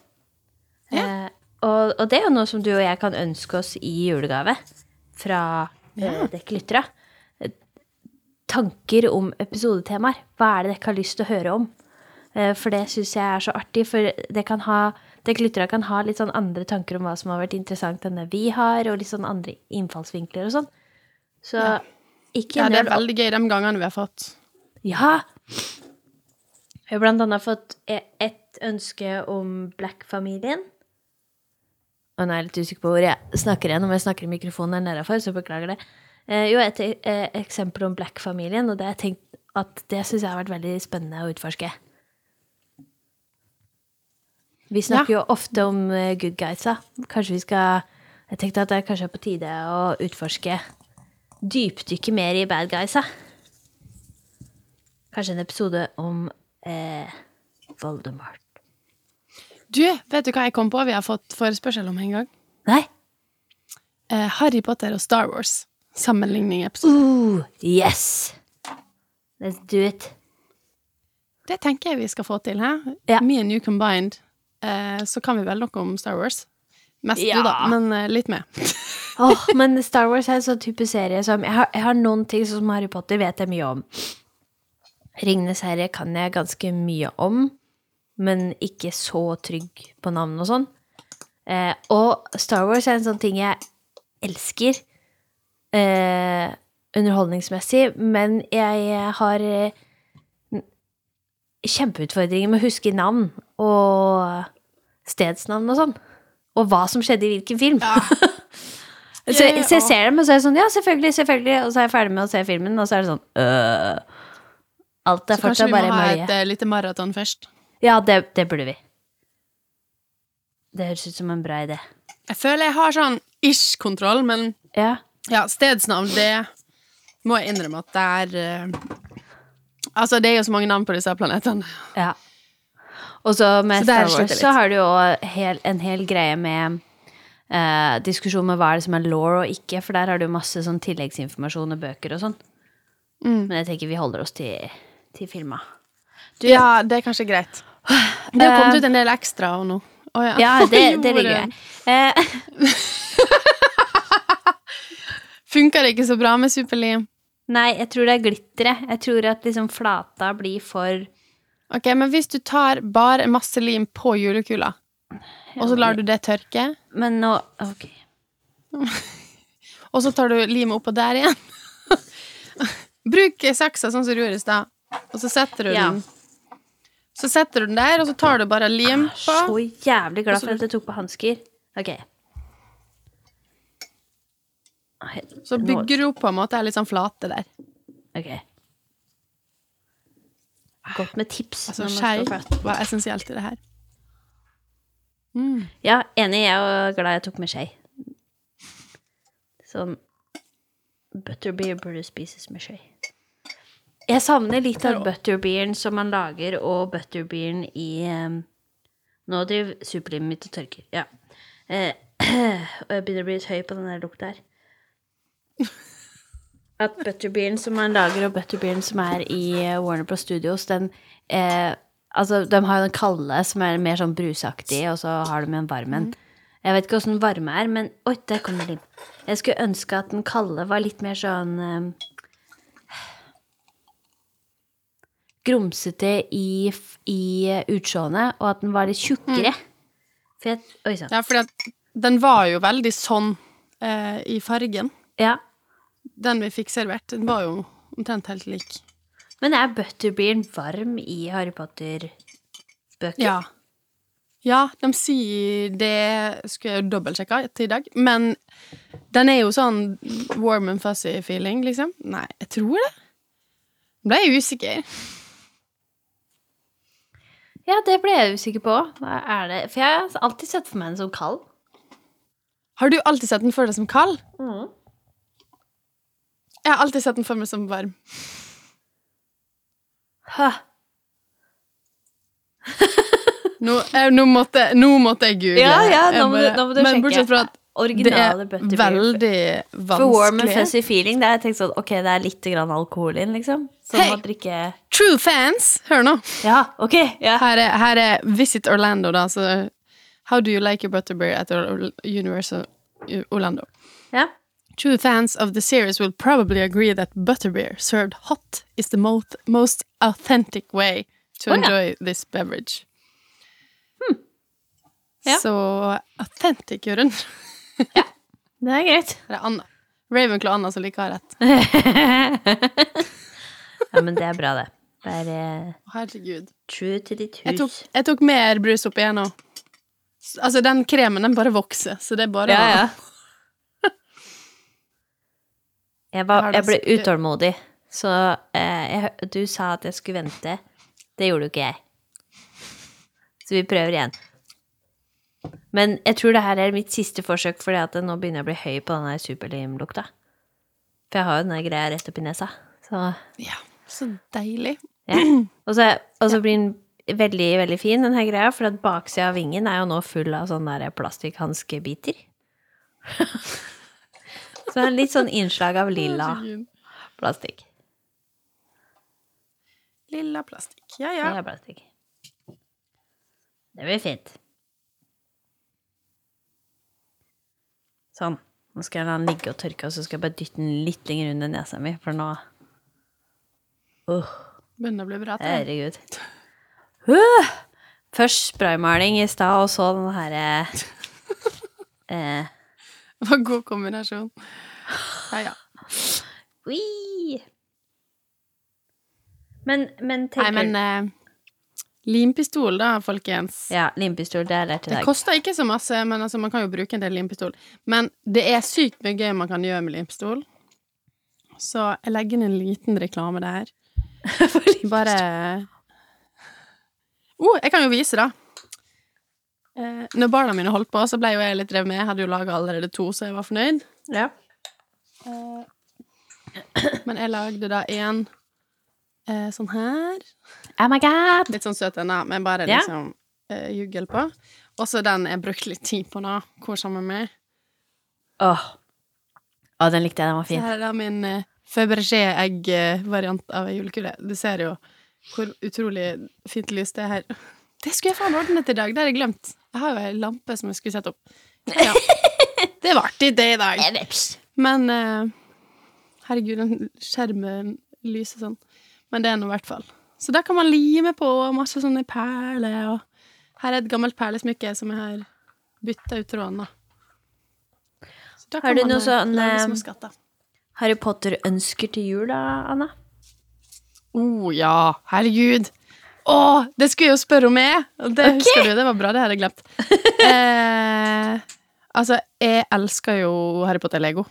Ja. Eh, og, og det er jo noe som du og jeg kan ønske oss i julegave fra eh, dere lyttere. Tanker om episodetemaer. Hva er det dere har lyst til å høre om? Eh, for det syns jeg er så artig, for det kan ha dere lyttere kan ha litt sånn andre tanker om hva som har vært interessant enn det vi har, og litt sånn andre innfallsvinkler og sånn. Så Ja. ikke Ja, det er veldig gøy de gangene vi har fått. ja! Vi har blant annet fått e- ett ønske om Black-familien. Og nå er jeg litt usikker på hvor jeg snakker igjen, om jeg snakker i mikrofonen der nedenfor, så beklager det. Eh, jo, et eh, eksempel om Black-familien, og det har jeg tenkt at det syns jeg har vært veldig spennende å utforske. Vi snakker jo ofte om eh, good guysa. Kanskje vi skal Jeg tenkte at det kanskje er på tide å utforske Dypdykke mer i bad guysa. Kanskje en episode om eh, Voldemort. Du, vet du hva jeg kom på vi har fått forespørsel om en gang? Nei? Eh, Harry Potter og Star Wars. Sammenligning-episode. Uh, yes! Let's do it. Det tenker jeg vi skal få til, her. Ja. Me and you combined. Eh, så kan vi vel noe om Star Wars. Mest Ja. du, da, men eh, litt med. oh, <laughs> men Star Wars er en sånn type serie som jeg har, jeg har noen ting som Harry Potter vet jeg mye om. Ringenes herre kan jeg ganske mye om, men ikke så trygg på navn og sånn. Eh, og Star Wars er en sånn ting jeg elsker eh, underholdningsmessig, men jeg har eh, kjempeutfordringer med å huske navn og stedsnavn og sånn. Og hva som skjedde i hvilken film. <laughs> Så, jeg, så jeg ser dem, og så er jeg sånn Ja, selvfølgelig, selvfølgelig. Og så er jeg ferdig med å se filmen, og så er det sånn øh. Alt er Så kanskje vi må ha et eh, lite maraton først. Ja, det, det burde vi. Det høres ut som en bra idé. Jeg føler jeg har sånn ish-kontroll, men Ja. Ja, stedsnavn, det må jeg innrømme at det er uh, Altså, det er jo så mange navn på disse planetene. ja. Og så med Så Star Wars så har du jo en hel greie med Uh, diskusjon med hva er det som er law og ikke, for der har du masse sånn tilleggsinformasjon og bøker og sånn. Mm. Men jeg tenker vi holder oss til, til filma. Ja, det er kanskje greit. Det har Eh, kommet ut en del ekstra og noe. Oh, ja. Ja, det, det <laughs> ligger jeg. Eh, <laughs> Funka det ikke så bra med superlim? Nei, jeg tror det er glitteret. Jeg tror at liksom flata blir for Ok, men hvis du tar bare masse lim på julekula, og så lar du det tørke, Men nå Ok. <laughs> og så tar du limet oppå der igjen <laughs> Bruk saksa sånn som du gjorde i stad, og så setter du Ja. den Så setter du den der, og så tar du bare lim på. Så jævlig glad for at jeg tok på hansker. Ok. Så bygger opp på en måte litt sånn flate der. Ok. Godt med tips. Altså skei var essensielt i det her. Mm. Ja, enig. Jeg er glad jeg tok med skje. Sånn Butterbeer burde spises med skje. Jeg savner litt av butterbeeren som man lager, og butterbeeren i um, Nå driver superlivet mitt og tørker. Ja. Eh, <clears throat> og jeg begynner å bli litt høy på den der lukta her. At butterbeeren som man lager, og butterbeeren som er i eh, Warner Bros. Studios, den eh, Altså, de har jo den kalde som er mer sånn brusaktig, og så har de en varm en. Jeg vet ikke åssen varme er, men Oi, der kom det inn. Jeg skulle ønske at den kalde var litt mer sånn eh, Grumsete i, i utseendet, og at den var litt tjukkere. For jeg Oi sann. Ja, for den var jo veldig sånn eh, i fargen. Ja. Den vi fikk servert, den var jo omtrent helt lik. Men er butterbeeren varm i Harry Potter-bøker? Ja. Ja, de sier det Skulle jeg dobbeltsjekke til i dag. Men den er jo sånn warm and fuzzy feeling, liksom. Nei, jeg tror det. Nå ble jeg usikker. Ja, det ble jeg usikker på. Hva er det? For jeg har alltid sett for meg den som kald. Har du alltid sett den for deg som kald? Mm. Jeg har alltid sett den for meg som varm. Hæ? <laughs> Nå, jeg, nå, måtte, nå måtte jeg google. Ja, ja, nå Jeg må du- nå må du Men bortsett fra at originale Det er veldig vanskelig. For warm and fuzzy feeling, det er tenkt sånn, ok, det er litt grann alkohol inn, liksom. Som Hei! drikke True fans, hør nå. Ja, ok, ja. Her er, her er Visit Orlando, da. Så How do you like your butterbeer at Universal Orlando? ja. True fans of the series will probably agree that butterbeer served hot is the most, most authentic way to ja. enjoy this beverage. Ja. Så authentic, Jørund. <laughs> Det er greit. Det er Anna. Ravenclaw Anna som liker å ha rett. <laughs> Ja, men det er bra, det. Bare eh, Herregud. true to ditt Jeg tok, hus. jeg tok mer brus oppi her nå. Altså, den kremen, den bare vokser, så det er bare Ja, ja. Jeg, var, jeg ble utålmodig, så eh, jeg, du sa at jeg skulle vente. Det gjorde jo ikke jeg. Så vi prøver igjen. Men jeg tror det her er mitt siste forsøk, fordi at nå begynner jeg å bli høy på den superlimlukta. For jeg har jo den greia rett oppi nesa. Så, Ja, så deilig. ja. Og så, og så blir den veldig, veldig fin, den her greia, for at baksida av vingen er jo nå full av sånne der plastikkhanskebiter. <laughs> så litt sånn innslag av lilla plastikk. Lilla plastikk. Ja, ja. Lilla plastikk. Det blir fint. Sånn. Nå skal jeg la den ligge og tørke, og så skal jeg bare dytte den litt lenger under nesa mi, for nå Åh, Begynner å bli bra. til. herregud. Uh! Først spraymaling i stad, og så den herre eh, <laughs> Det var en god kombinasjon. Ja, ja. Ui. Men, men Nei, tenker men eh, Limpistol, da, folkens. Ja, limpistol, det har jeg lært i Det koster ikke så masse, men altså, man kan jo bruke en del limpistol. Men det er sykt mye gøy man kan gjøre med limpistol. Så jeg legger inn en liten reklame der. <laughs> Bare oh, Jeg kan jo vise, da. Eh, når barna mine holdt på, så ble jo jeg litt revet med. Jeg hadde jo laga allerede to, så jeg var fornøyd. Ja. Men jeg lagde da en eh, sånn her. Oh my god! Litt sånn søt ennå, men bare yeah. liksom eh, juggel på. Også den jeg brukte litt tid på nå. Hvor sammen med Åh. Å, den likte jeg, den var Så fin. her er da min uh, Fabergé-egg-variant av ei julekule. Du ser jo hvor utrolig fint lys det er her. Det skulle jeg faen ordnet i dag, det har jeg glemt. Jeg har jo ei lampe som jeg skulle sette opp. <laughs> Ja. Det var artig, det i dag. Men uh, herregud, den skjermen lyser sånn. Men det er nå i hvert fall. Så da kan man lime på masse sånne perler, og her er et gammelt perlesmykke som jeg har bytta ut tråden, da. Har du noe eh, sånn, eh. Harry Potter-ønsker til jul, da, Anna? Å oh, ja, herregud. Å, det skulle jeg jo spørre om jeg! er Det husker du, det var bra, det hadde jeg glemt. <laughs> eh, altså, jeg elsker jo Harry Potter-lego.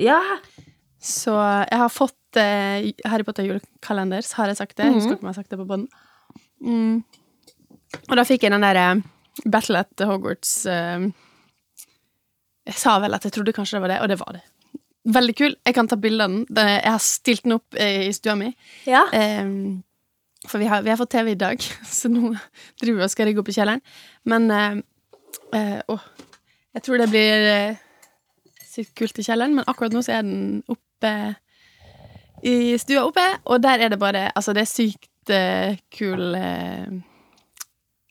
Ja! Så jeg har fått eh, Harry Potter-julekalender, har jeg sagt det. Jeg husker ikke om jeg har sagt det på bånd. Mm. Og da fikk jeg den derre Battle at Hogwarts eh, Jeg sa vel at jeg trodde kanskje det var det, og det var det. Veldig kul. Jeg kan ta bilde av den. Jeg har stilt den opp eh, i stua mi. Ja. Ehm, for vi har, vi har fått TV i dag, <laughs> så nå driver vi og skal rigge opp i kjelleren. Men eh, eh, å, jeg tror det blir eh, sykt kult i kjelleren, men akkurat nå så er den oppe i stua oppe, og der er det bare Altså, det er sykt eh, kul eh,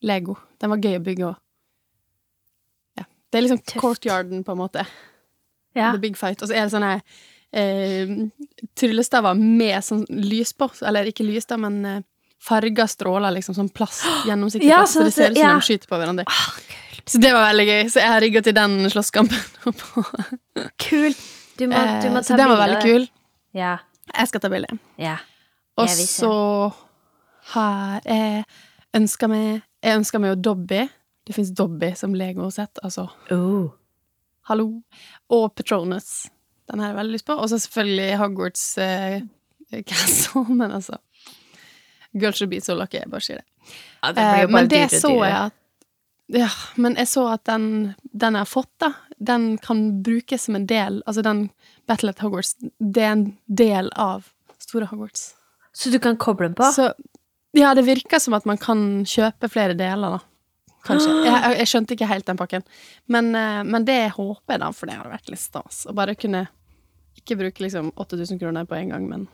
Lego. Den var gøy å bygge òg. Ja. Det er liksom Tøft. courtyarden, på en måte. ja. The Big Fight. Og så er det sånne eh, tryllestaver med sånn lys på. Eller ikke lys, da, men eh, farga stråler, liksom. Sånn plast, <gasps> gjennomsiktig Ja, plast. Så sånn det ser ut som ja. de skyter på hverandre. så det var veldig gøy. Så jeg har rigga til den slåsskampen. <laughs> Kult. Du må, du må ta bilde. så den var veldig kul. Ja. Jeg skal ta bilde. ja. Og så har jeg ønska meg Jeg ønska meg jo Dobby. Det fins Dobby som Lego-sett. Altså Oh. Hallo. Og Patronus. Den har jeg veldig lyst på. Og så selvfølgelig Hogwarts eh, <laughs> Castle, men altså Girls should be so lucky, jeg bare sier det. Ja, det Eh, blir jo bare men det dyre, så jeg at Ja, men jeg så at den, den jeg har fått, da, den kan brukes som en del Altså den Battle at Hogwarts, det er en del av Store Hogwarts. Så du kan koble den på? Så ja, det virker som at man kan kjøpe flere deler, da. Kanskje. Jeg, <gasps> jeg, jeg skjønte ikke helt den pakken. Men, eh, men det håper jeg, da, for det hadde vært litt stas. Å bare kunne ikke bruke liksom 8000 kroner på en gang, men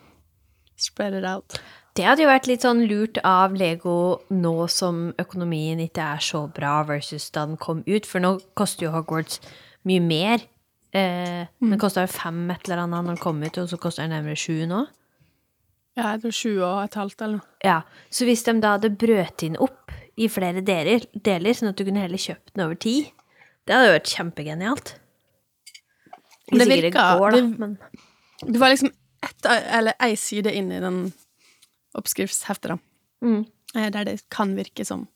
spread it out. Det hadde jo vært litt sånn lurt av Lego nå som økonomien ikke er så bra versus da den kom ut, for nå koster jo Hogwarts mye mer. Eh, Den kosta jo fem et eller annet når den kom ut, og så koster den nærmere sju nå. Ja, jeg tror sju og et halvt eller noe. Ja, Så hvis de da hadde brøt inn opp i flere deler, deler sånn at du kunne heller kjøpt den over tid, det hadde jo vært kjempegenialt. Det virka- det- Det var liksom ett, eller ei side inn i den oppskriftsheftet, da. Mm. Eh, Der det kan virke som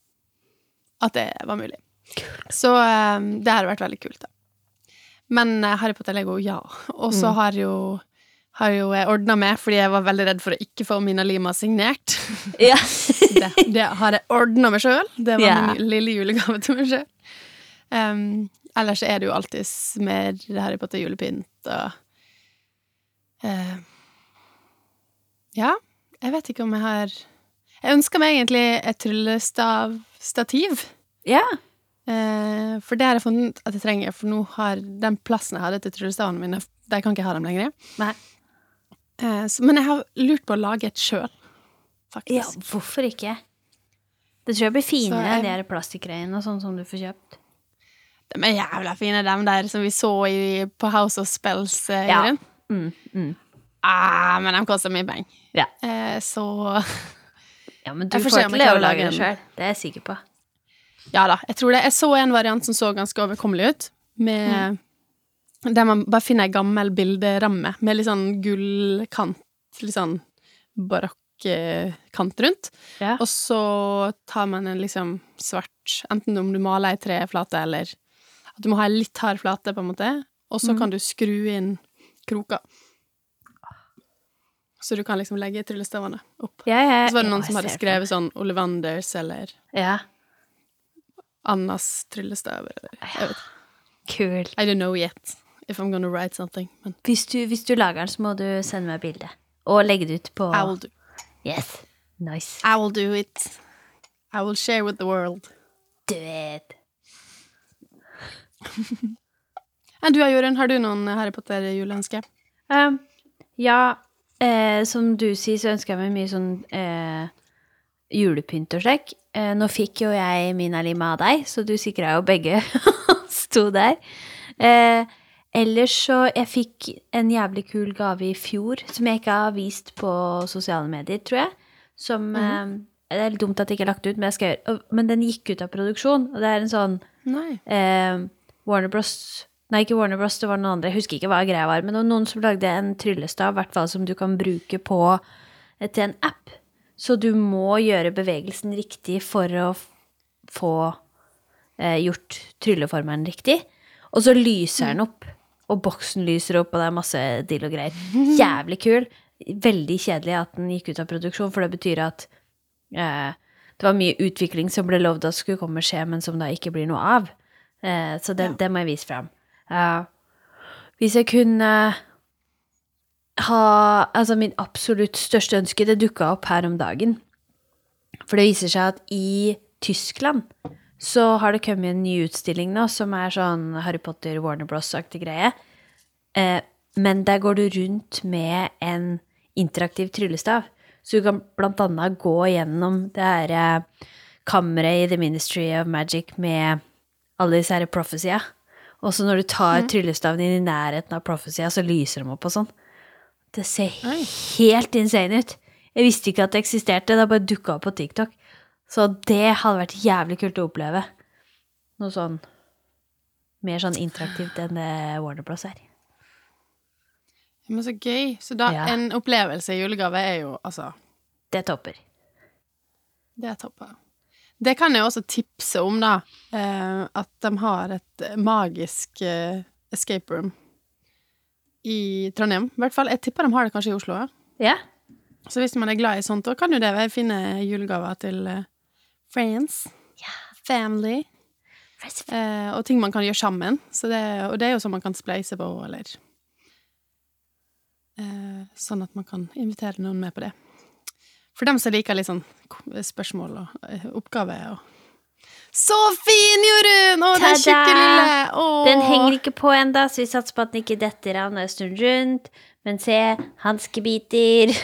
at det var mulig. Så eh, det hadde vært veldig kult, da. Men eh, Harry Potter Lego, ja. Og så Mm. har jo har jo ordna med, fordi jeg var veldig redd for å ikke få Mina Lima signert. Ja. <laughs> Det, det har jeg ordna meg sjøl. Det var yeah. min lille julegave til meg sjøl. Um, ellers er det jo alltid mer Harry Potter julepynt og uh, Ja, jeg vet ikke om jeg har Jeg ønska meg egentlig et tryllestavstativ. ja. Eh, for det har jeg funnet at jeg trenger, for nå har den plassen jeg hadde til tryllestavene mine, der kan ikke ha dem lenger. Nei. Eh, så, men jeg har lurt på å lage et sjøl, faktisk. Ja, hvorfor ikke? Det tror jeg blir finere enn de plastikkgreiene og sånn som du får kjøpt. De er jævla fine, de der som vi så i, på House of Spells. Eh, Ja. Mm, mm. Ah, men de koster mye penger. Ja. Eh, så ja, men du får får, til å lage det sjøl. Det er jeg sikker på. ja da, jeg tror det. Jeg så en variant som så ganske overkommelig ut, med Der man bare finner ei gammel bilderamme med litt sånn gullkant, litt sånn barokk eh, rundt. Ja. Og så tar man en liksom svart, enten om du maler ei treflate, eller at du må ha ei litt hard flate, på en måte, og så kan du skru inn kroker. Så du kan liksom legge tryllestavene opp. Ja, ja, så var det noen som hadde skrevet sånn Ollivanders eller. Ja, Annas tryllestav, eller jeg vet kult. I don't know yet if I'm gonna write something, men Hvis du, hvis du lager den, så må du sende meg bilde. Og legge det ut på I will do. Yes. Nice. I will do it. I will share with the world. Do it. <laughs> Enn du, Jorunn, har du noen Harry Potter-juleønske? Um, ja, eh, som du sier, så ønsker jeg meg mye sånn eh, julepynt og slik. Eh, nå fikk jo jeg min Alima av deg, så du sikra jo begge <laughs> sto der. Eh, ellers så Jeg fikk en jævlig kul gave i fjor som jeg ikke har vist på sosiale medier, tror jeg. Som eh, Det er litt dumt at jeg ikke har lagt ut, men, jeg skal gjøre, men den gikk ut av produksjon. Og det er en sånn eh, Warner Bros. Nei, ikke Warner Bros, det var noen andre. Jeg husker ikke hva greia var. Men det var noen som lagde en tryllestav, i hvert fall som du kan bruke på eh, til en app. Så du må gjøre bevegelsen riktig for å få eh, gjort trylleformelen riktig. Og så lyser den opp. Og boksen lyser opp, og det er masse dill og greier. <laughs> Jævlig kul. Veldig kjedelig at den gikk ut av produksjon, for det betyr at eh, det var mye utvikling som ble lovd at skulle komme og skje, men som da ikke blir noe av. Eh, så det, det må jeg vise fram. Hvis jeg kunne ha Altså, min absolutt største ønske, det dukka opp her om dagen. For det viser seg at i Tyskland så har det kommet en ny utstilling nå som er sånn Harry Potter, Warner Bros.-aktig greie. Eh, men der går du rundt med en interaktiv tryllestav. Så du kan blant annet gå gjennom det her eh, kammeret i The Ministry of Magic med alle disse her prophesya. Og så når du tar tryllestaven inn i nærheten av Prophecy, så lyser de opp og sånn. Det ser Oi. helt insane ut. Jeg visste ikke at det eksisterte, det bare dukka opp på TikTok. Så det hadde vært jævlig kult å oppleve. Noe sånn mer sånn interaktivt enn det Warner Bros er. Men så gøy. Så da, Ja. en opplevelse i julegave er jo altså Det topper. Det topper. Det kan jeg også tipse om, da. Eh, at de har et magisk eh, escape room i Trondheim. I hvert fall, Jeg tipper de har det kanskje i Oslo. Ja. Så hvis man er glad i sånt, da kan jo det være fine julegaver til friends, friends, family, eh, og ting man kan gjøre sammen. Så det, og det er jo sånn man kan spleise på, eller eh, Sånn at man kan invitere noen med på det. For dem som liker litt sånn spørsmål og oppgaver oppgave og Så fin, Jorunn! Å, den tjukke lille. Åh. Den henger ikke på enda, så vi satser på at den ikke detter av når jeg snur rundt. Men se, hanskebiter. <laughs>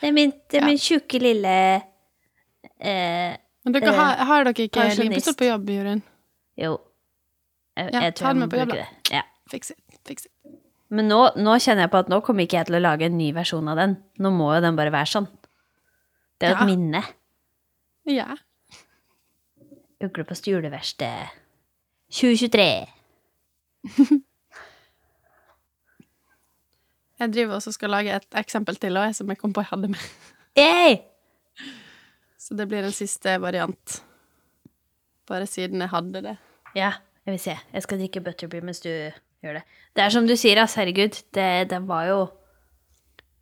det er min, det er min tjukke lille eh, Men dere eh, har, har dere ikke limpistol på jobb, Jorunn? Jo. Jeg, Ja, jeg ta tror jeg må med på jobb, bruke det. Ja. Fiks it. Fiks it. Men nå, nå kjenner jeg på at nå kommer ikke jeg til å lage en ny versjon av den. Nå må jo den bare være sånn. Det er jo Ja. et minne. Ja. Uglepost juleverksted 2023. <laughs> Jeg driver også og skal lage et eksempel til også, som jeg kom på jeg hadde med. <laughs> Yay! Så det blir en siste variant. Bare siden jeg hadde det. Ja, jeg vil se. Jeg skal drikke butterbeer mens du gjør det. Det er som du sier, ass. Herregud. Det, den var jo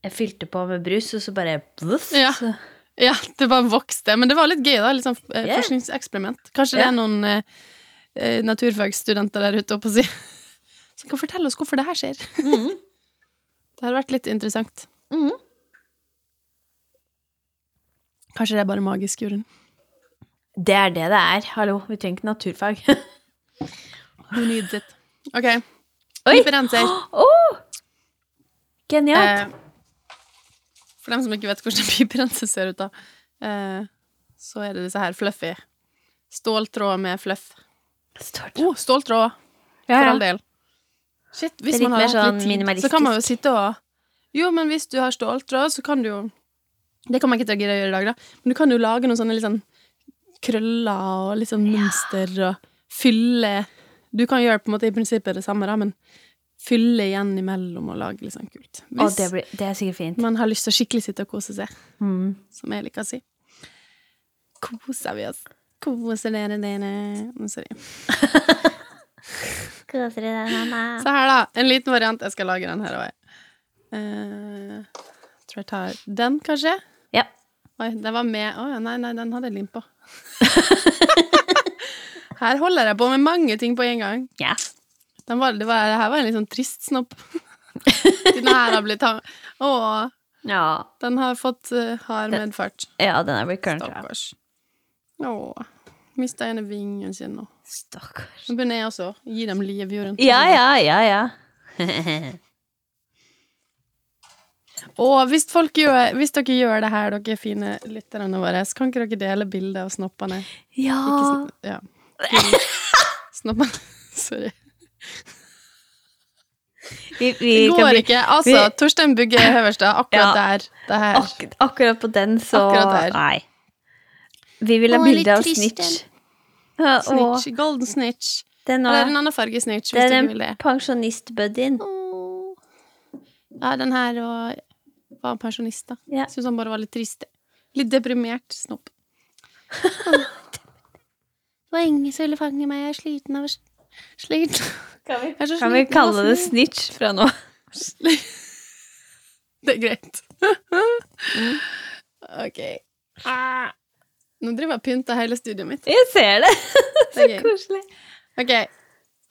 Jeg fylte på med brus, og så bare bluff, Ja. så- Ja, det bare vokste. Men det var litt gøy, da. Litt sånn yeah. Forskningseksperiment. Kanskje det er noen eh, eh, naturfagsstudenter der ute oppe og si <laughs> som kan fortelle oss hvorfor det her skjer. <laughs> Det hadde vært litt interessant. Mm. Kanskje det er bare magisk, Jorunn. Det er det det er. Hallo, vi trenger ikke naturfag. <laughs> Who needs it? OK. Oi! Differenser. <gasps> Oh! Genialt. Eh, for dem som ikke vet hvordan <laughs> piperense ser ut, da, eh, så er det disse her fluffy. Ståltråd med fluff. Ståltråd. Oh, ståltråd, Ja, for all del. Shit, hvis man har sånn litt tid, så kan man jo sitte og Jo, men hvis du har ståltråd, så kan du jo Det kommer jeg ikke til å gjøre i dag, da, men du kan jo lage noen sånne litt sånn krøller og litt sånn mønster og fylle Du kan gjøre på en måte i prinsippet det samme, da, men fylle igjen imellom og lage litt sånn kult. Hvis oh, det, blir, det er sikkert fint. man har lyst til å skikkelig sitte og kose seg, Mm. som jeg liker å si. Koser vi oss? Koser dere dere? Sorry. <laughs> Koser dere mamma. Se her, da. En liten variant. Jeg skal lage den her òg. Uh, tror jeg tar den, kanskje. Ja. Oi, den var med Å ja, nei, nei, den hadde jeg lim på. <laughs> her holder jeg på med mange ting på en gang. ja. Den var, det, var, det her var en litt sånn trist snopp. <laughs> Den her har blitt Å, Ja. den har fått uh, hard medfart. ja, den er blitt Ja. Stakkars. Å. Mista ene vingen sin nå. Stakkars. Nå begynner jeg også å gi dem liv, Jorunn. Ja, ja, ja, ja. <laughs> Og hvis, folk gjør, hvis dere gjør det her, dere fine lytterne våre, så kan ikke dere dele bilde av snoppene? ja. Ikke ja. Snoppene. <laughs> Sorry. Vi, vi Det går bli- ikke. Altså, vi- Torstein Bugge Høverstad, akkurat Ja. der. Det her. Ak akkurat på den, så Nei. Vi vil ha bilde av Snitch. Ja, Snitch. Golden snitch. den Eller en annen farge snitch, hvis den vil det. pensjonistbuddyen. Ja, den her og var pensjonist, da. Ja. Syns han bare var litt trist. Litt deprimert snopp. <laughs> Det var ingen som ville fange meg, jeg er sliten av Sliten. Kan vi, kan vi kalle det. Snitch fra nå? <laughs> Det er greit. <laughs> OK. Ah. Nå driver jeg og pynter hele studioet mitt. Jeg ser det. <laughs> Det er. Koselig. OK.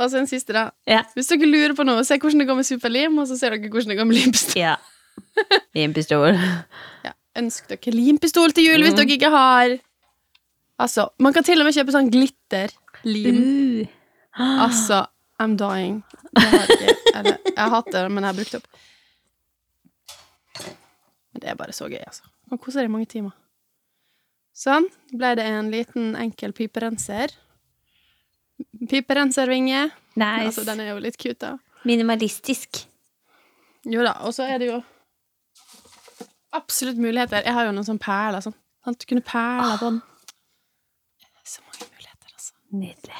Og så en siste, da. Ja. Hvis dere lurer på noe, se hvordan det går med superlim, og så ser dere hvordan det går med limpistol. ja. Limpistol. Ja. Ønsk dere limpistol til jul hvis Mm. dere ikke har Altså, man kan til og med kjøpe sånn glitterlim. Uh. <gasps> Altså, I'm dying. Det har jeg, eller, jeg har hatt det, men jeg har brukt det opp. Men det er bare så gøy, altså. Man koser seg i mange timer. Sånn. ble det en liten, enkel piperenser. Piperenservinge. Nice. Altså, den er jo litt cute, da. Minimalistisk. Jo da, og så er det jo absolutt muligheter. Jeg har jo noen sånne perler. Sånn. Sånn du kunne perler på den. Så mange muligheter, altså. Nydelig.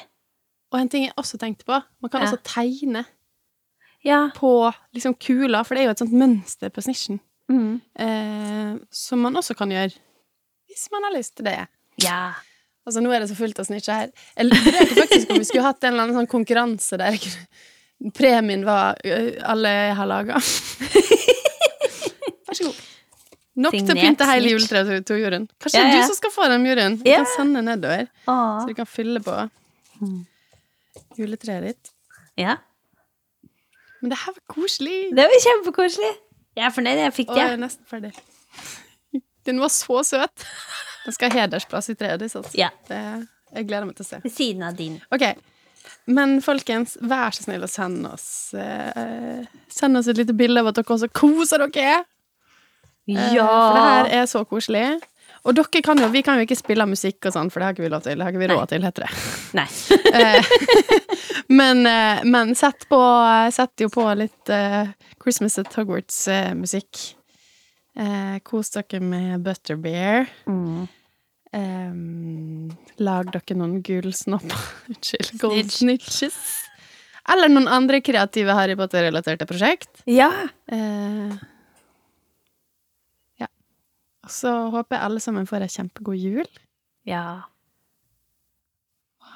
Og en ting jeg også tenkte på, man kan Ja. også tegne Ja. på liksom kula, for det er jo et sånt mønster på snitchen, Mm. eh, som man også kan gjøre hvis man har lyst til det. Ja. Altså, nå er det så fullt av snitcher her. Jeg lurte faktisk om vi skulle hatt en eller annen sånn konkurranse der premien var alle jeg har laga. <laughs> Vær så god. Nok til å pynte hele juletreet til, Jorunn. Kanskje Ja, det er ja. du som skal få den, Jorunn? Du Ja. kan sende nedover, så du kan fylle på juletreet ditt. Ja. Men det her var koselig. Det var kjempekoselig. Jeg er fornøyd. Jeg fikk det. Å, jeg er nesten ferdig. Den var så søt. Den skal ha hedersplass i treet ditt. Altså. Ja. Det, jeg gleder meg til å se. Ved siden av din. Ok, men folkens, vær så snill å sende oss eh, Send oss et lite bilde av at dere også koser dere. Eh, For det her er så koselig. Og dere kan jo, vi kan jo ikke spille musikk og sånn, for det har ikke vi lov til. Det har ikke vi råd til, heter det. Nei. <laughs> <laughs> Men, eh, men sett på Sett jo på litt uh, Christmas at Hogwarts-musikk. Uh, kos dere med Butterbeer. Mm. Um, lag dere noen gullsnopper. <laughs> Unnskyld. Gold snitches. Eller noen andre kreative Harry Potter-relaterte prosjekt. Ja. Uh, ja. Og så håper jeg alle sammen får ei kjempegod jul. Ja.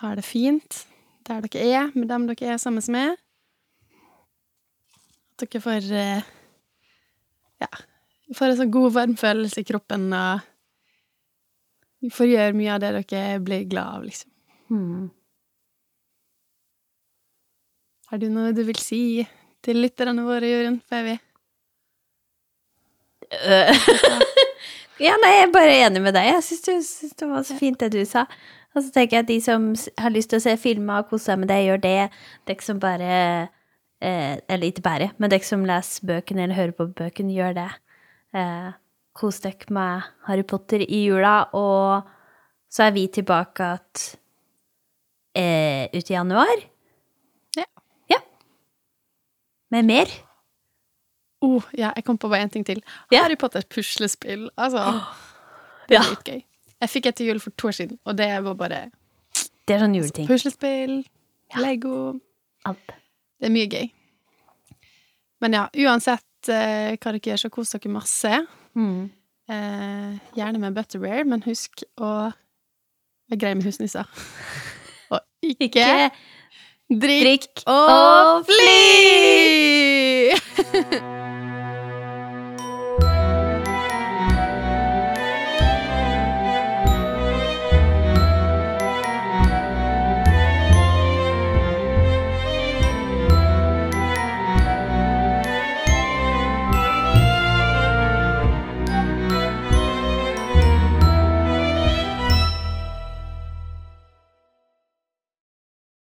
Har det fint der dere er, med dem dere er sammen med. At dere får eh, Ja, får en sånn god, varm følelse i kroppen, og får gjøre mye av det dere blir glad av, liksom. Mm. Har du noe du vil si til lytterne våre, Jørund, før vi. <laughs> ja, nei, jeg er bare enig med deg. Jeg syns det, var så fint det du sa. Og så tenker jeg at de som har lyst til å se filmer og kose seg med det, gjør det. Dere som bare eh, Eller ikke bare, men dere som leser bøkene eller hører på bøkene, gjør det. Eh, kos dere med Harry Potter i jula, og så er vi tilbake igjen eh, ut i januar. Ja. Ja. Med mer. Oh, ja, jeg kom på bare én ting til. Yeah. Harry Potter puslespill. Altså, det Ja. er litt gøy. Jeg fikk et til jul for to år siden, og det var bare Det er sånn juleting. puslespill, Lego Alt. Det er mye gøy. Men ja, uansett eh, hva dere gjør, så kos dere masse. Mm. Eh, gjerne med Butterware men husk å være grei med husnisser. <laughs> Og ikke, Ikke drikk drikk og og fly! <laughs>